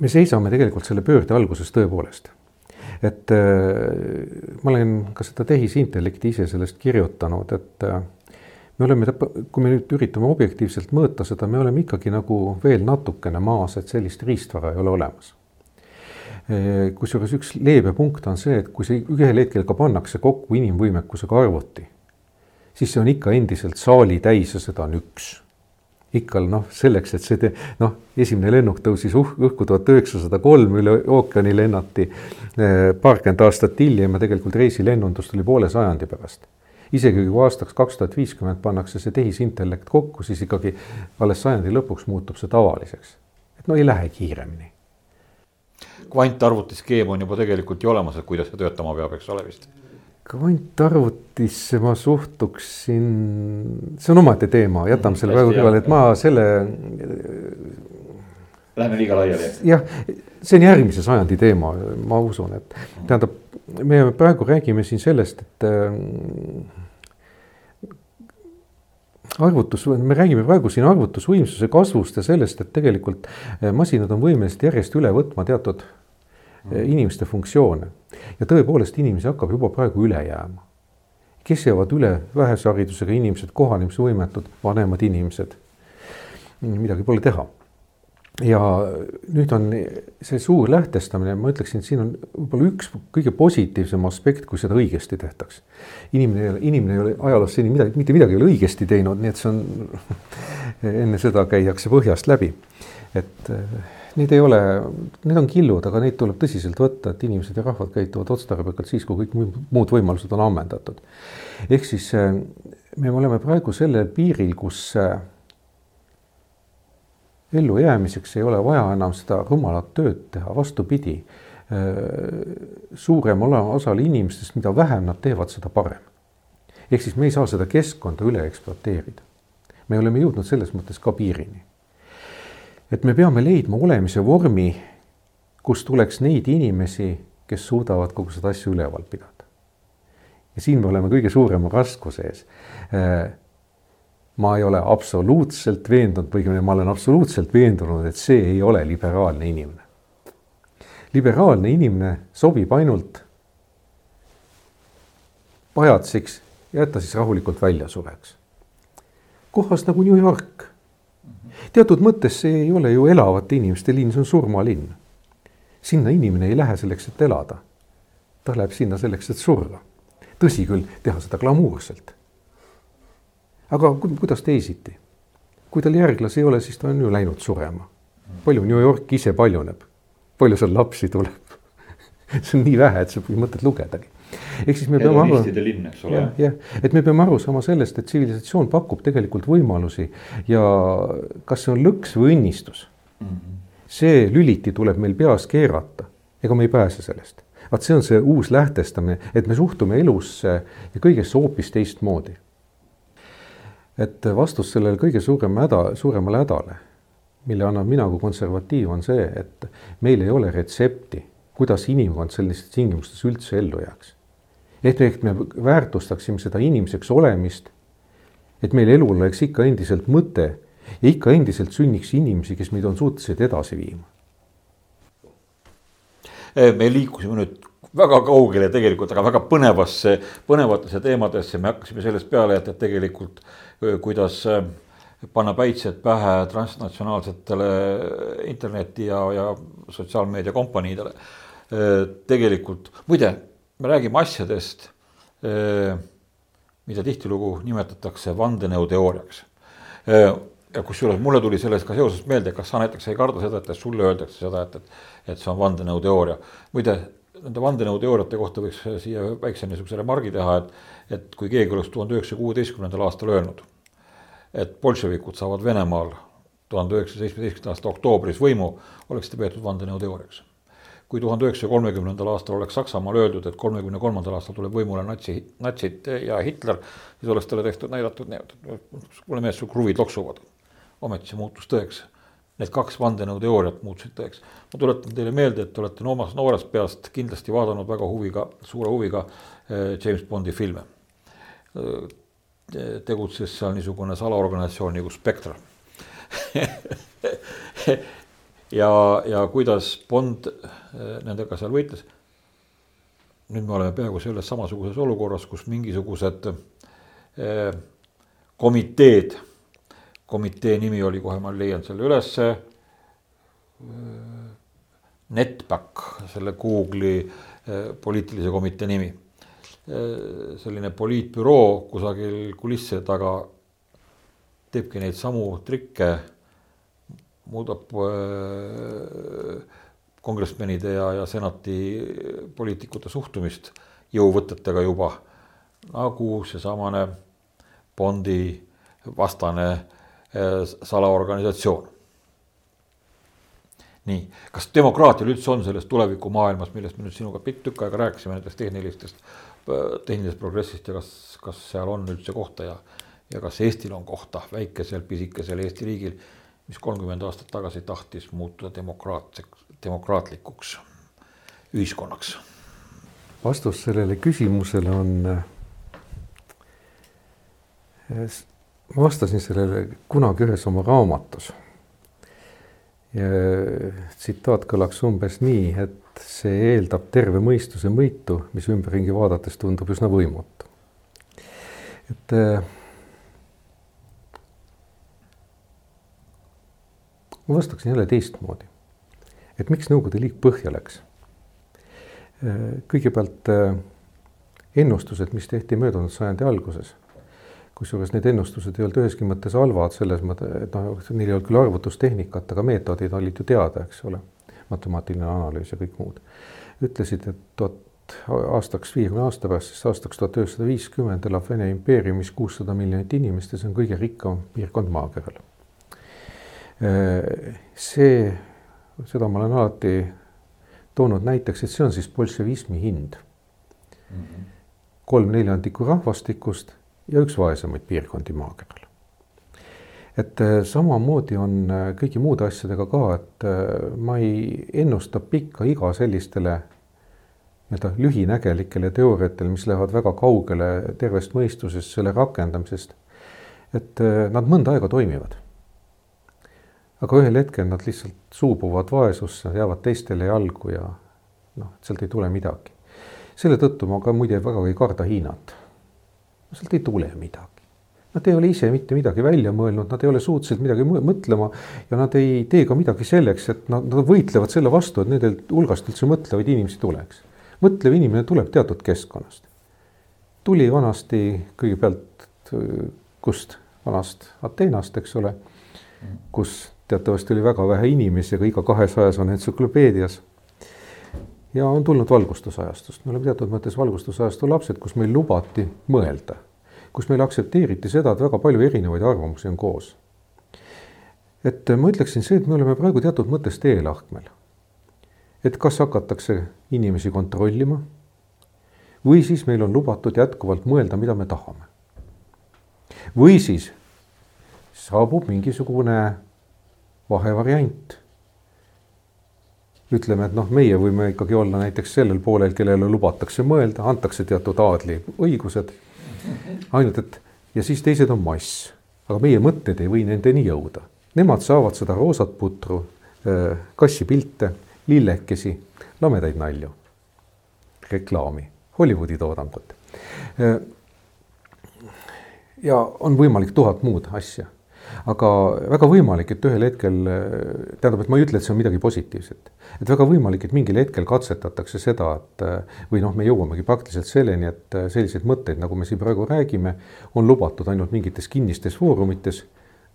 me seisame tegelikult selle pöörde alguses tõepoolest et äh, ma olen ka seda tehisintellekti ise sellest kirjutanud, et äh, me oleme, kui me nüüd üritame objektiivselt mõõta seda, me oleme ikkagi nagu veel natukene maas, et sellist riistvara ei ole olemas. Äh, kusjuures üks leebe punkt on see, et kui see ühel hetkel ka pannakse kokku inimvõimekusega arvuti, siis see on ikka endiselt saali täis ja seda on üks ikka noh, selleks, et see noh, esimene lennuk tõusis uh, õhku tuhat üheksasada kolm, üle ookeani lennati eh, paarkümmend aastat hiljem ja tegelikult reisilennundus tuli poole sajandi pärast. isegi kui aastaks kaks tuhat viiskümmend pannakse see tehisintellekt kokku, siis ikkagi alles sajandi lõpuks muutub see tavaliseks. et no ei lähe kiiremini. kvantarvutiskeem on juba tegelikult ju olemas, et kuidas see töötama peab, eks ole vist kvantarvutisse ma suhtuksin, see on omaette teema, jätame selle praegu kõrvale, et ma selle. Läheme liiga laiali. jah, see on järgmise sajandi teema, ma usun, et tähendab, me praegu räägime siin sellest, et äh, arvutus, me räägime praegu siin arvutusvõimsuse kasvust ja sellest, et tegelikult masinad on võimelised järjest üle võtma teatud inimeste funktsioone ja tõepoolest inimesi hakkab juba praegu üle jääma. kes jäävad üle, vähese haridusega inimesed, kohanemisvõimetud, vanemad inimesed. midagi pole teha. ja nüüd on see suur lähtestamine, ma ütleksin, siin on võib-olla üks kõige positiivsem aspekt, kui seda õigesti tehtaks. inimene inimene ei ole ajaloos seni midagi, mitte midagi ei ole õigesti teinud, nii et see on enne seda käiakse põhjast läbi. et eh, need ei ole, need on killud, aga neid tuleb tõsiselt võtta, et inimesed ja rahvad käituvad otstarbekalt siis, kui kõik muud võimalused on ammendatud. ehk siis eh, me oleme praegu sellel piiril, kus eh, ellujäämiseks ei ole vaja enam seda rumalat tööd teha, vastupidi. suuremal osal inimestest, mida vähem nad teevad, seda parem. ehk siis me ei saa seda keskkonda üle ekspluateerida. me oleme jõudnud selles mõttes ka piirini. Et me peame leidma olemise vormi, kus tuleks neid inimesi, kes suudavad kogu seda asja üleval pidada. ja siin me oleme kõige suurema raskuse ees ma ei ole absoluutselt veendunud või õigemini ma olen absoluutselt veendunud, et see ei ole liberaalne inimene. liberaalne inimene sobib ainult pajatsiks ja et ta siis rahulikult välja sureks. kohas nagu New York. Teatud mõttes see ei ole ju elavate inimeste linn, see on surmalinn. sinna inimene ei lähe selleks, et elada. ta läheb sinna selleks, et surra. tõsi küll, teha seda glamuurselt aga kuidas teisiti? kui tal järglasi ei ole, siis ta on ju läinud surema. palju New York ise paljuneb, palju seal lapsi tuleb see on nii vähe, et sa mõtet lugedagi. Ehk siis me peame aru. linn, eks ole. jah, et me peame aru saama sellest, et tsivilisatsioon pakub tegelikult võimalusi ja kas see on lõks või õnnistus mm. -hmm. see lüliti tuleb meil peas keerata, ega me ei pääse sellest. vaat see on see uus lähtestamine, et me suhtume elusse ja kõigesse hoopis teistmoodi et vastus sellele kõige suurem häda, suuremale hädale, mille annan mina kui konservatiiv, on see, et meil ei ole retsepti, kuidas inimkond sellistes tingimustes üldse ellu jääks. Ehk, ehk me väärtustaksime seda inimeseks olemist, et meil elul oleks ikka endiselt mõte ja ikka endiselt sünniks inimesi, kes meid on suutelised edasi viima. me liikusime nüüd väga kaugele tegelikult, aga väga põnevasse, põnevatesse teemadesse, me hakkasime sellest peale, et, et tegelikult kuidas panna päitsed pähe transnatsionaalsetele interneti ja, ja sotsiaalmeedia kompaniidele. tegelikult, muide, me räägime asjadest, mida tihtilugu nimetatakse vandenõuteooriaks ja kusjuures mulle tuli sellest ka seoses meelde, kas sa näiteks ei karda seda, et sulle öeldakse seda, et, et, et see on vandenõuteooria. muide, nende vandenõuteooriate kohta võiks siia väikse niisuguse remargi teha, et, et kui keegi oleks tuhande üheksasaja kuueteistkümnendal aastal öelnud, et bolševikud saavad Venemaal tuhande üheksasaja seitsmeteistkümnenda aasta oktoobris võimu, oleks ta peetud vandenõuteooriaks. Kui tuhande üheksasaja kolmekümnendal aastal oleks Saksamaal öeldud, et kolmekümne kolmandal aastal tuleb võimule natsi, natsid ja Hitler, siis oleks talle tehtud, näidatud, mulle meeles, su kruvid loksuvad. ometi see muutus tõeks need kaks vandenõuteooriat muutusid tõeks. ma tuletan teile meelde, et te olete omast noorest peast kindlasti vaadanud väga huviga, suure huviga eh, James Bondi filme. Eh, tegutses seal niisugune salaorganisatsioon nagu Spectre ja, ja kuidas Bond eh, nendega seal võitles. nüüd me oleme peaaegu selles samasuguses olukorras, kus mingisugused komiteed komitee nimi oli, kohe ma leian selle ülesse. Netback, selle Google'i eh, poliitilise komitee nimi. Eh, selline poliitbüroo kusagil kulisside taga teebki neid samu trikke, muudab eh, kongressmenide ja, ja senati poliitikute suhtumist jõuvõtetega juba nagu seesamane Bondi vastane Äh, salaorganisatsioon. nii, kas demokraatial üldse on selles tulevikumaailmas, millest me nüüd sinuga pikk tükk aega rääkisime, nendest tehnilistest, äh, tehnilisest progressist ja kas, kas seal on üldse kohta ja, ja kas Eestil on kohta, väikesel pisikesel Eesti riigil, mis kolmkümmend aastat tagasi tahtis muutuda demokraatseks, demokraatlikuks ühiskonnaks? vastus sellele küsimusele on äh, ma vastasin sellele kunagi ühes oma raamatus. tsitaat kõlaks umbes nii, et see eeldab terve mõistuse mõitu, mis ümberringi vaadates tundub üsna võimatu. et ma vastaksin jälle teistmoodi. et miks Nõukogude Liit põhja läks? kõigepealt ennustused, mis tehti möödunud sajandi alguses kusjuures need ennustused ei olnud üheski mõttes halvad selles mõttes, et noh, neil ei olnud küll arvutustehnikat, aga meetodid olid ju teada, eks ole. matemaatiline analüüs ja kõik muud. ütlesid, et tuhat aastaks viiekümne aasta pärast, siis aastaks tuhat üheksasada viiskümmend elab Vene impeeriumis kuussada miljonit inimest ja see on kõige rikkam piirkond maakeral. See, seda ma olen alati toonud näiteks, et see on siis bolševismi hind. Mhm. kolm neljandikku rahvastikust ja üks vaesemaid piirkondi maakeral. et äh, samamoodi on äh, kõigi muude asjadega ka, et äh, ma ei ennusta pikka iga sellistele nii-öelda lühinägelikele teooriatele, mis lähevad väga kaugele tervest mõistusest, selle rakendamisest. et nad mõnda aega toimivad. Aga ühel hetkel nad lihtsalt suubuvad vaesusse, jäävad teistele jalgu ja noh, sealt ei tule midagi. selle tõttu ma ka muide väga ei karda Hiinat sealt ei tule midagi. Nad ei ole ise mitte midagi välja mõelnud, nad ei ole suutelised midagi mõtlema ja nad ei tee ka midagi selleks, et nad, nad võitlevad selle vastu, et nendel hulgast üldse mõtlevaid inimesi tuleks. mõtlev inimene tuleb teatud keskkonnast. tuli vanasti kõigepealt kust, vanast Ateenast, eks ole, kus teatavasti oli väga vähe inimesi, aga iga kahesajas on entsüklopeedias ja on tulnud valgustusajastust, me oleme teatud mõttes valgustusajastu lapsed, kus meil lubati mõelda, kus meil aktsepteeriti seda, et väga palju erinevaid arvamusi on koos. et ma ütleksin see, et me oleme praegu teatud mõttes teelahkmel. et kas hakatakse inimesi kontrollima või siis meil on lubatud jätkuvalt mõelda, mida me tahame. või siis saabub mingisugune vahevariant ütleme, et noh, meie võime ikkagi olla näiteks sellel poolel, kellele lubatakse mõelda, antakse teatud aadli õigused. ainult et ja siis teised on mass, aga meie mõtted ei või nendeni jõuda. Nemad saavad seda roosat putru, kassipilte, lillekesi, lamedaid nalju, reklaami, Hollywoodi toodangut. Ja on võimalik tuhat muud asja aga väga võimalik, et ühel hetkel, tähendab, et ma ei ütle, et see on midagi positiivset. et väga võimalik, et mingil hetkel katsetatakse seda, et või noh, me jõuamegi praktiliselt selleni, et selliseid mõtteid, nagu me siin praegu räägime, on lubatud ainult mingites kinnistes foorumites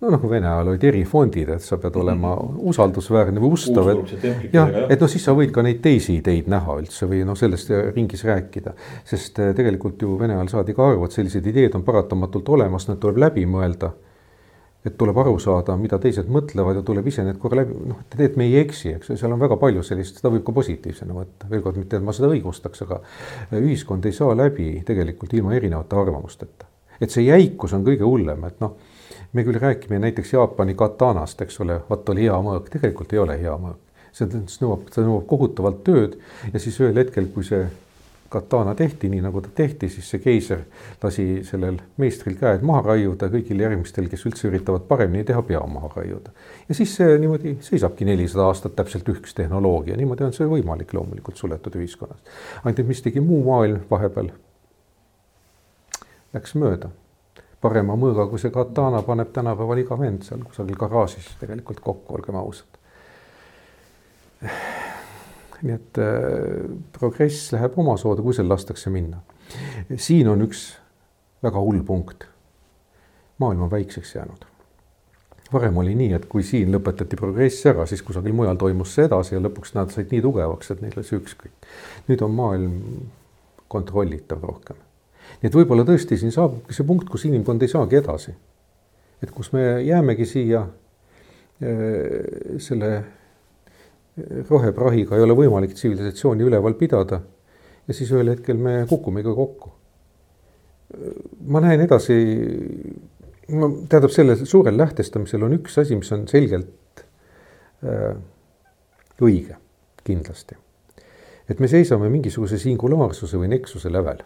no nagu Vene ajal olid erifondid, et sa pead olema usaldusväärne või ustav, et jah, et noh, siis sa võid ka neid teisi ideid näha üldse või noh, sellest ringis rääkida. sest tegelikult ju Vene ajal saadi ka aru, et sellised ideed on paratamatult olemas, need tuleb läbi mõelda et tuleb aru saada, mida teised mõtlevad ja tuleb ise need korra läbi, noh, et me ei eksi, eks ju, seal on väga palju sellist, seda võib ka positiivsena võtta, veel kord mitte, et ma seda õigustaks, aga ühiskond ei saa läbi tegelikult ilma erinevate arvamusteta. et see jäikus on kõige hullem, et noh, me küll räägime näiteks Jaapani katanast, eks ole, vot oli hea mõõk, tegelikult ei ole hea mõõk. see nõuab, see nõuab kohutavalt tööd ja siis ühel hetkel, kui see katana tehti nii, nagu ta tehti, siis see keiser lasi sellel meistril käed maha raiuda, kõigil järgmistel, kes üldse üritavad paremini teha, pea maha raiuda. ja siis see niimoodi seisabki nelisada aastat täpselt üks tehnoloogia, niimoodi on see võimalik loomulikult suletud ühiskonnas. ainult et mis tegi muu maailm vahepeal? Läks mööda. parema mõõga kui see katana paneb tänapäeval iga vend seal kusagil garaažis tegelikult kokku, olgem ausad nii et äh, progress läheb omasoodu, kui seal lastakse minna. siin on üks väga hull punkt. maailm on väikseks jäänud. varem oli nii, et kui siin lõpetati progress ära, siis kusagil mujal toimus see edasi ja lõpuks nad said nii tugevaks, et neil oli see ükskõik. nüüd on maailm kontrollitav rohkem. nii et võib-olla tõesti siin saabubki see punkt, kus inimkond ei saagi edasi. et kus me jäämegi siia äh, selle roheprahiga ei ole võimalik tsivilisatsiooni üleval pidada. ja siis ühel hetkel me kukumegi kokku. ma näen edasi, no tähendab, sellel suurel lähtestamisel on üks asi, mis on selgelt äh, õige, kindlasti. et me seisame mingisuguse singulaarsuse või neksuse lävel.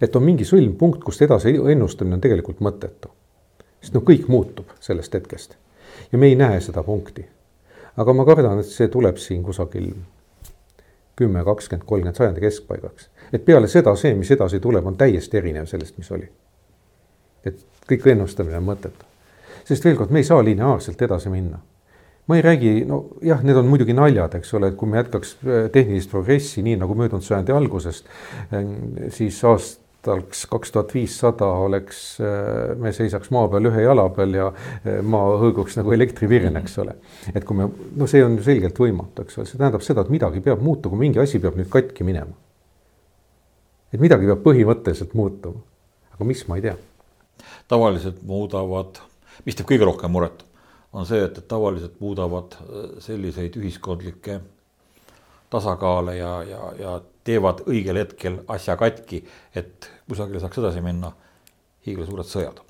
et on mingi sõlmpunkt, kust edasi ennustamine on tegelikult mõttetu. sest noh, kõik muutub sellest hetkest ja me ei näe seda punkti aga ma kardan, et see tuleb siin kusagil kümme, kakskümmend, kolmkümmend sajandi keskpaigaks. et peale seda see, mis edasi tuleb, on täiesti erinev sellest, mis oli. et kõik ennustamine on mõttetu. sest veel kord, me ei saa lineaarselt edasi minna. ma ei räägi, nojah, need on muidugi naljad, eks ole, et kui me jätkaks äh, tehnilist progressi nii nagu möödunud sajandi algusest, äh, siis aastaks kaks tuhat viissada oleks, äh, me seisaks maa peal ühe jala peal ja maa hõõguks nagu elektrivirn, eks ole. et kui me, no see on ju selgelt võimatu, eks ole, see tähendab seda, et midagi peab muutuma, mingi asi peab nüüd katki minema. et midagi peab põhimõtteliselt muutuma, aga mis, ma ei tea. tavaliselt muudavad, mis teeb kõige rohkem muret on see, et, et tavaliselt muudavad äh, selliseid ühiskondlikke tasakaale ja, ja, ja teevad õigel hetkel asja katki, et kusagile saaks edasi minna hiigelsuured sõjad.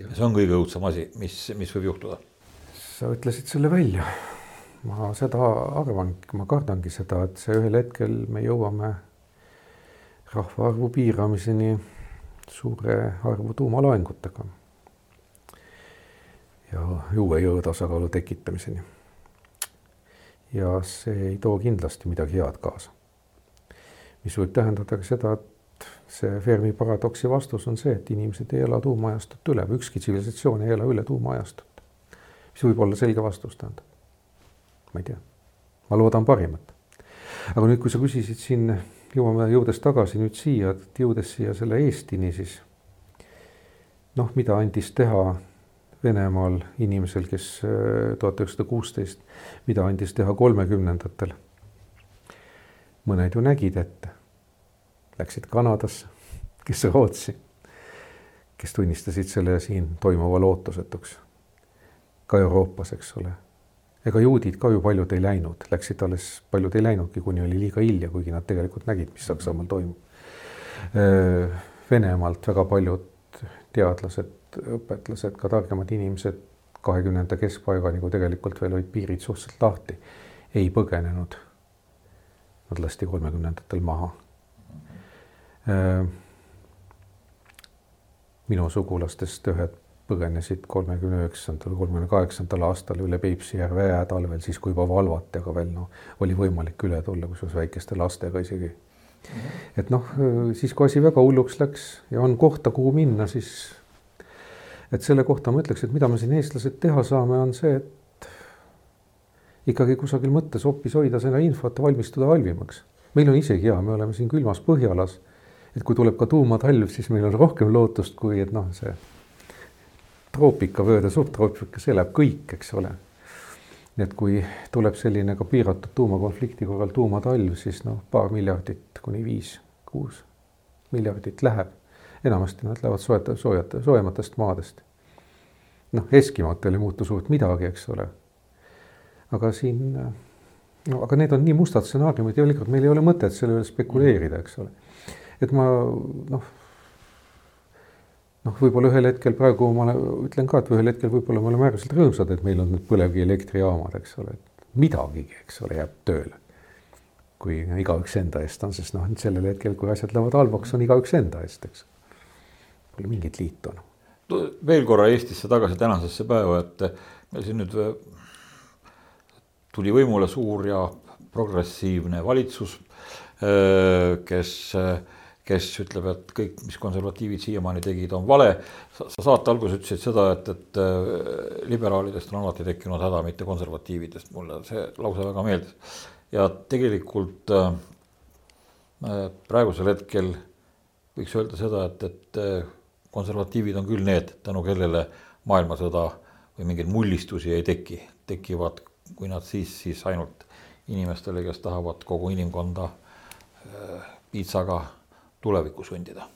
ja see on kõige õudsem asi, mis, mis võib juhtuda. sa ütlesid selle välja. ma seda arvan, ma kardangi seda, et see ühel hetkel me jõuame rahvaarvu piiramiseni suure arvu tuumalaengutega ja uue jõutasakaalu tekitamiseni. ja see ei too kindlasti midagi head kaasa. Mis võib tähendada ka seda, et see Fermi paradoksi vastus on see, et inimesed ei ela tuumaajastut üle või ükski tsivilisatsioon ei ela üle tuumaajastut. mis võib olla selge vastus, tähendab. ma ei tea, ma loodan parimat. aga nüüd, kui sa küsisid siin, jõuame, jõudes tagasi nüüd siia, jõudes siia selle Eestini, siis noh, mida andis teha Venemaal inimesel, kes äh, tuhat üheksasada kuusteist, mida andis teha kolmekümnendatel. Mõned ju nägid ette, läksid Kanadasse, kes Rootsi, kes tunnistasid selle siin toimuva lootusetuks. ka Euroopas, eks ole. ega juudid ka ju paljud ei läinud, läksid alles, paljud ei läinudki, kuni oli liiga hilja, kuigi nad tegelikult nägid, mis Saksamaal toimub. Venemaalt väga paljud teadlased õpetlased, ka targemad inimesed kahekümnenda keskpaigani, kui tegelikult veel olid piirid suhteliselt lahti, ei põgenenud. Nad lasti kolmekümnendatel maha. Äh, minu sugulastest ühed põgenesid kolmekümne üheksandal, kolmekümne kaheksandal aastal üle Peipsi järve jää talvel, siis kui juba valvati, aga veel noh, oli võimalik üle tulla, kusjuures väikeste lastega isegi. et noh, siis kui asi väga hulluks läks ja on kohta, kuhu minna, siis et selle kohta ma ütleks, et mida me siin eestlased teha saame, on see, et ikkagi kusagil mõttes hoopis hoida seda infot ja valmistuda halvimaks. meil on isegi hea, me oleme siin külmas Põhjalas. et kui tuleb ka tuumatalv, siis meil on rohkem lootust, kui et noh, see troopikavööde, subtroopika, see läheb kõik, eks ole. et kui tuleb selline ka piiratud tuumakonflikti korral tuumatalv, siis noh, paar miljardit kuni viis, kuus miljardit läheb enamasti nad lähevad soeta, soojata, soojematest maadest. noh, Eskimotel ei muutu suurt midagi, eks ole. Aga siin, no aga need on nii mustad stsenaariumid tegelikult meil ei ole mõtet selle üle spekuleerida, eks ole. et ma noh, noh, võib-olla ühel hetkel praegu ma ütlen ka, et ühel hetkel võib-olla me oleme äärmiselt rõõmsad, et meil on need põlevkivielektrijaamad, eks ole, et midagigi, eks ole, jääb tööle. Kui igaüks enda eest on, sest noh, sellel hetkel, kui asjad lähevad halvaks, on igaüks enda eest, eks. Pole mingit liitu enam. No.. veel korra Eestisse tagasi tänasesse päeva, et siin nüüd tuli võimule suur ja progressiivne valitsus, kes, kes ütleb, et kõik, mis konservatiivid siiamaani tegid, on vale. sa saate alguses ütlesid seda, et, et liberaalidest on alati tekkinud häda, mitte konservatiividest, mulle see lause väga meeldis. ja tegelikult praegusel hetkel võiks öelda seda, et, et konservatiivid on küll need, tänu kellele maailmasõda või mingeid mullistusi ei teki, tekivad, kui nad siis, siis ainult inimestele, kes tahavad kogu inimkonda äh, piitsaga tulevikku sundida.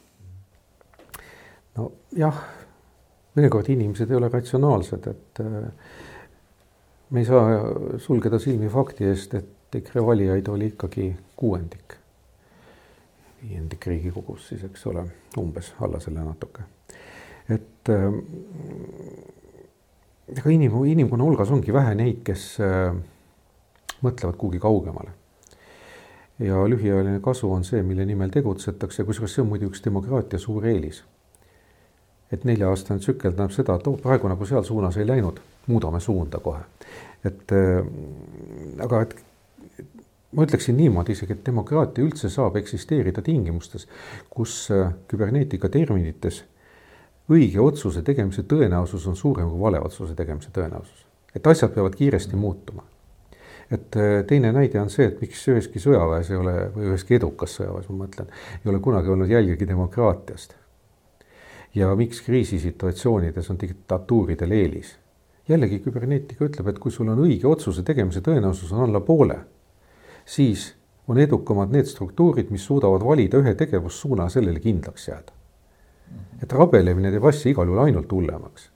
nojah, mõnikord inimesed ei ole ratsionaalsed, et äh, me ei saa sulgeda silmi fakti eest, et EKRE valijaid oli ikkagi kuuendik viiendik Riigikogus siis, eks ole, umbes alla selle natuke. et äh, ega inim, inimkonna hulgas ongi vähe neid, kes äh, mõtlevad kuhugi kaugemale. ja lühiajaline kasu on see, mille nimel tegutsetakse, kusjuures see on muidu üks demokraatia suur eelis. et nelja-aastane tsükkel tähendab seda, et oh, praegu nagu seal suunas ei läinud, muudame suunda kohe. et äh, aga et ma ütleksin niimoodi isegi, et demokraatia üldse saab eksisteerida tingimustes, kus äh, küberneetika terminites õige otsuse tegemise tõenäosus on suurem kui vale otsuse tegemise tõenäosus. et asjad peavad kiiresti muutuma. et äh, teine näide on see, et miks üheski sõjaväes ei ole või üheski edukas sõjaväes, ma mõtlen, ei ole kunagi olnud jälgegi demokraatiast. ja miks kriisisituatsioonides on diktatuuridel eelis jällegi küberneetika ütleb, et kui sul on õige otsuse tegemise tõenäosus on alla poole, siis on edukamad need struktuurid, mis suudavad valida ühe tegevussuuna sellele kindlaks jääda. Et rabelemine teeb asja igal juhul ainult hullemaks.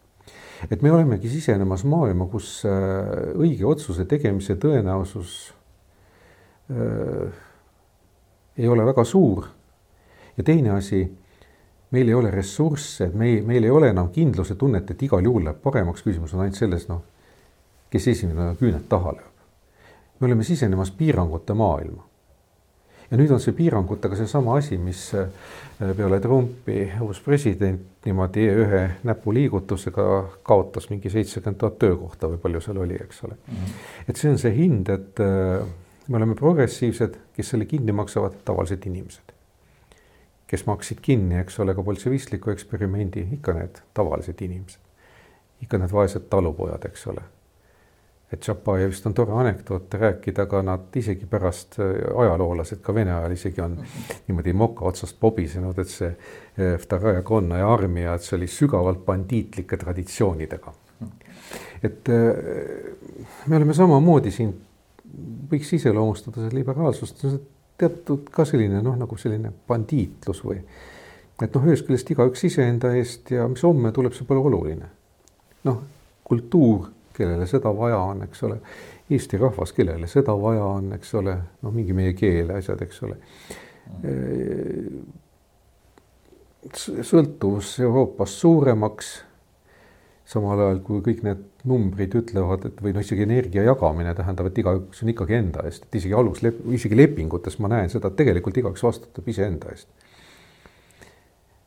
et me olemegi sisenemas maailma, kus äh, õige otsuse tegemise tõenäosus äh, ei ole väga suur. ja teine asi meil ei ole ressursse, me ei, meil ei ole enam kindluse tunnet, et igal juhul läheb paremaks, küsimus on ainult selles, noh, kes esimene küüned taha lööb. me oleme sisenemas piirangute maailma. Ja nüüd on see piirangutega seesama asi, mis äh, peale Trumpi uus president niimoodi ühe näpuliigutusega kaotas mingi seitsekümmend tuhat töökohta või palju seal oli, eks ole. -hmm. et see on see hind, et äh, me oleme progressiivsed, kes selle kinni maksavad, tavalised inimesed kes maksid kinni, eks ole, ka bolševistliku eksperimendi, ikka need tavalised inimesed. ikka need vaesed talupojad, eks ole. Et Tšapajevist on tore anekdoote rääkida, aga nad isegi pärast, äh, ajaloolased ka Vene ajal isegi on niimoodi moka otsast pobisenud, et see äh, Vtaraja konna ja armia, et see oli sügavalt bandiitlike traditsioonidega. et äh, me oleme samamoodi siin, võiks iseloomustada seda liberaalsust, teatud ka selline noh, nagu selline bandiitlus või et noh, ühest küljest igaüks iseenda eest ja mis homme tuleb, see pole oluline. noh, kultuur, kellele seda vaja on, eks ole, Eesti rahvas, kellele seda vaja on, eks ole, noh, mingi meie keel, asjad, eks ole. sõltuvus Euroopast suuremaks samal ajal kui kõik need numbrid ütlevad, et või noh, isegi energia jagamine tähendab, et igaüks on ikkagi enda eest, et isegi aluslep-, isegi lepingutes ma näen seda, et tegelikult igaüks vastutab iseenda eest.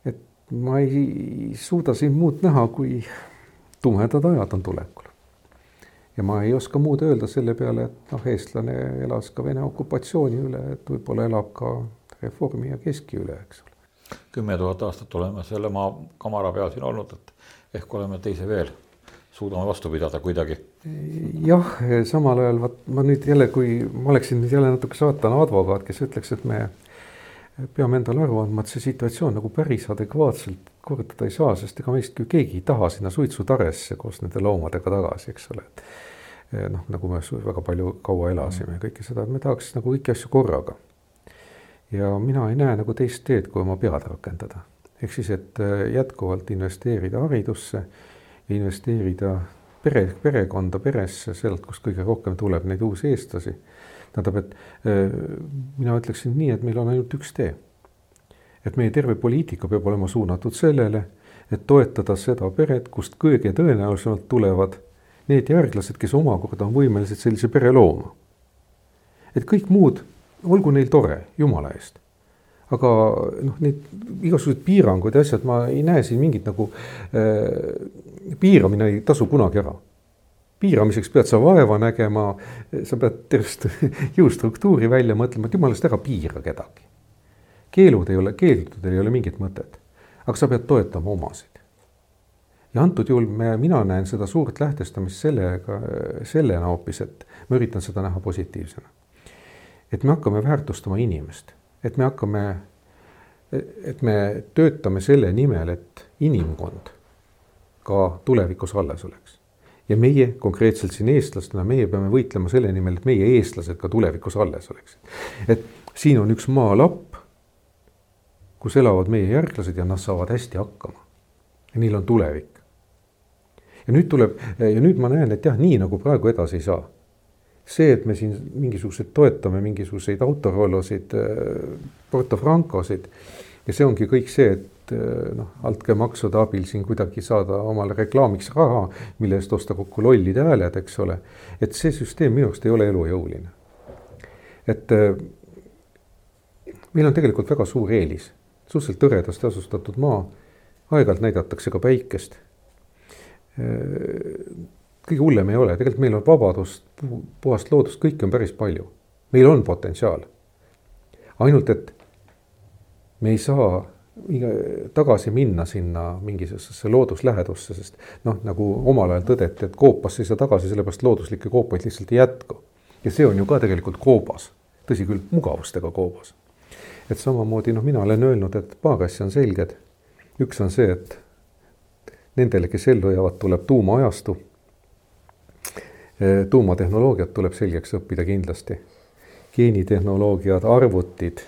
et ma ei suuda siin muud näha, kui tumedad ajad on tulekul. Ja ma ei oska muud öelda selle peale, et noh, eestlane elas ka Vene okupatsiooni üle, et võib-olla elab ka Reformi ja Keski üle, eks ole. kümme tuhat aastat oleme selle maa kamara peal siin olnud, et ehk oleme teise veel, suudame vastu pidada kuidagi. jah, samal ajal vaat ma nüüd jälle, kui ma oleksin nüüd jälle natuke saatana advokaat, kes ütleks, et me peame endale aru andma, et see situatsioon nagu päris adekvaatselt korraldada ei saa, sest ega meist ju keegi ei taha sinna suitsutaresse koos nende loomadega tagasi, eks ole. noh, nagu me väga palju kaua elasime ja kõike seda, et me tahaks nagu kõiki asju korraga. ja mina ei näe nagu teist teed, kui oma pead rakendada ehk siis, et äh, jätkuvalt investeerida haridusse, investeerida pere, perekonda, peresse, sealt, kust kõige rohkem tuleb neid uusi eestlasi. Tähendab, et äh, mina ütleksin nii, et meil on ainult üks tee. et meie terve poliitika peab olema suunatud sellele, et toetada seda peret, kust kõige tõenäolisemalt tulevad need järglased, kes omakorda on võimelised sellise pere looma. et kõik muud, olgu neil tore, jumala eest aga noh, neid igasuguseid piiranguid ja asjad, ma ei näe siin mingit nagu äh, piiramine ei tasu kunagi ära. Piiramiseks pead sa vaeva nägema, sa pead tervest jõustruktuuri välja mõtlema, et jumalast ära piira kedagi. keelud ei ole, keeldudel ei ole mingit mõtet, aga sa pead toetama omasid. ja antud juhul me, mina näen seda suurt lähtestamist sellega, sellena hoopis, et ma üritan seda näha positiivsena. et me hakkame väärtustama inimest et me hakkame, et me töötame selle nimel, et inimkond ka tulevikus alles oleks. Ja meie konkreetselt siin eestlastena, meie peame võitlema selle nimel, et meie eestlased ka tulevikus alles oleksid. et siin on üks maalapp, kus elavad meie järglased ja nad saavad hästi hakkama. ja neil on tulevik. ja nüüd tuleb ja nüüd ma näen, et jah, nii nagu praegu edasi ei saa see, et me siin mingisuguseid toetame mingisuguseid autorollosid, äh, Porto Francosid ja see ongi kõik see, et äh, noh, altkäemaksude abil siin kuidagi saada omale reklaamiks raha, mille eest osta kokku lollid hääled, eks ole. et see süsteem minu arust ei ole elujõuline. et äh, meil on tegelikult väga suur eelis, suhteliselt hõredasti asustatud maa, aeg-ajalt näidatakse ka päikest kõige hullem ei ole, tegelikult meil on vabadust, puhast loodust, kõike on päris palju. meil on potentsiaal. ainult, et me ei saa tagasi minna sinna mingisugusesse looduslähedusse, sest noh, nagu omal ajal tõdeti, et koopasse ei saa tagasi, sellepärast looduslikke koopaid lihtsalt ei jätku. ja see on ju ka tegelikult koobas, tõsi küll, mugavustega koobas. et samamoodi noh, mina olen öelnud, et paar asja on selged. üks on see, et nendele, kes ellu jäävad, tuleb tuumaajastu. tuumatehnoloogiat tuleb selgeks õppida kindlasti. geenitehnoloogiad, arvutid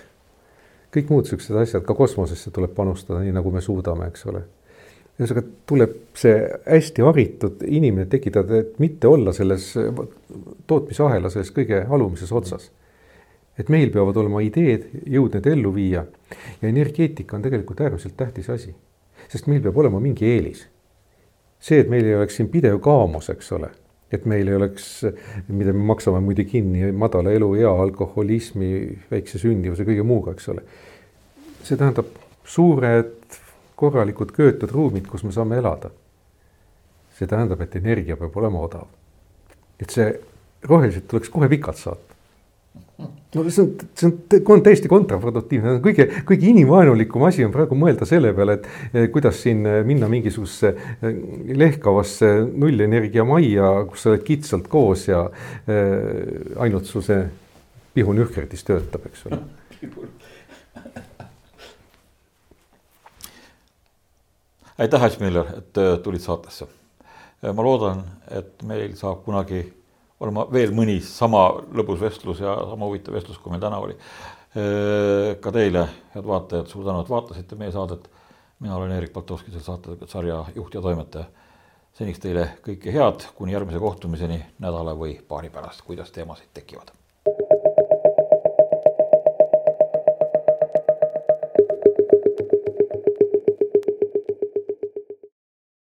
kõik muud siuksed asjad, ka kosmosesse tuleb panustada, nii nagu me suudame, eks ole. ühesõnaga tuleb see hästi haritud inimene tekitada, et mitte olla selles tootmisahela selles kõige alumises otsas. et meil peavad olema ideed, jõud need ellu viia ja energeetika on tegelikult äärmiselt tähtis asi, sest meil peab olema mingi eelis. see, et meil ei oleks siin pidev kaamos, eks ole et meil ei oleks, mida me maksame muide kinni madala eluea, alkoholismi, väikse sündivuse, kõige muuga, eks ole. see tähendab suured korralikud köetud ruumid, kus me saame elada. see tähendab, et energia peab olema odav. et see roheliselt tuleks kohe pikalt saata no see on, see on, on täiesti kontraproduktiivne, kõige, kõige inimvaenulikum asi on praegu mõelda selle peale, et eh, kuidas siin eh, minna mingisugusesse eh, lehkavasse nullenergia majja, kus sa oled kitsalt koos ja äh, ainult su see pihunühkerdis töötab, eks ole aitäh, Ats Miller, et tulid saatesse. ma loodan, et meil saab kunagi olema veel mõni sama lõbus vestlus ja sama huvitav vestlus, kui meil täna oli. ka teile, head vaatajad, suur tänu, et vaatasite meie saadet. mina olen Erik Baltovski, selle saatesarja juht ja toimetaja. seniks teile kõike head, kuni järgmise kohtumiseni nädala või paari pärast, kuidas teemasid tekivad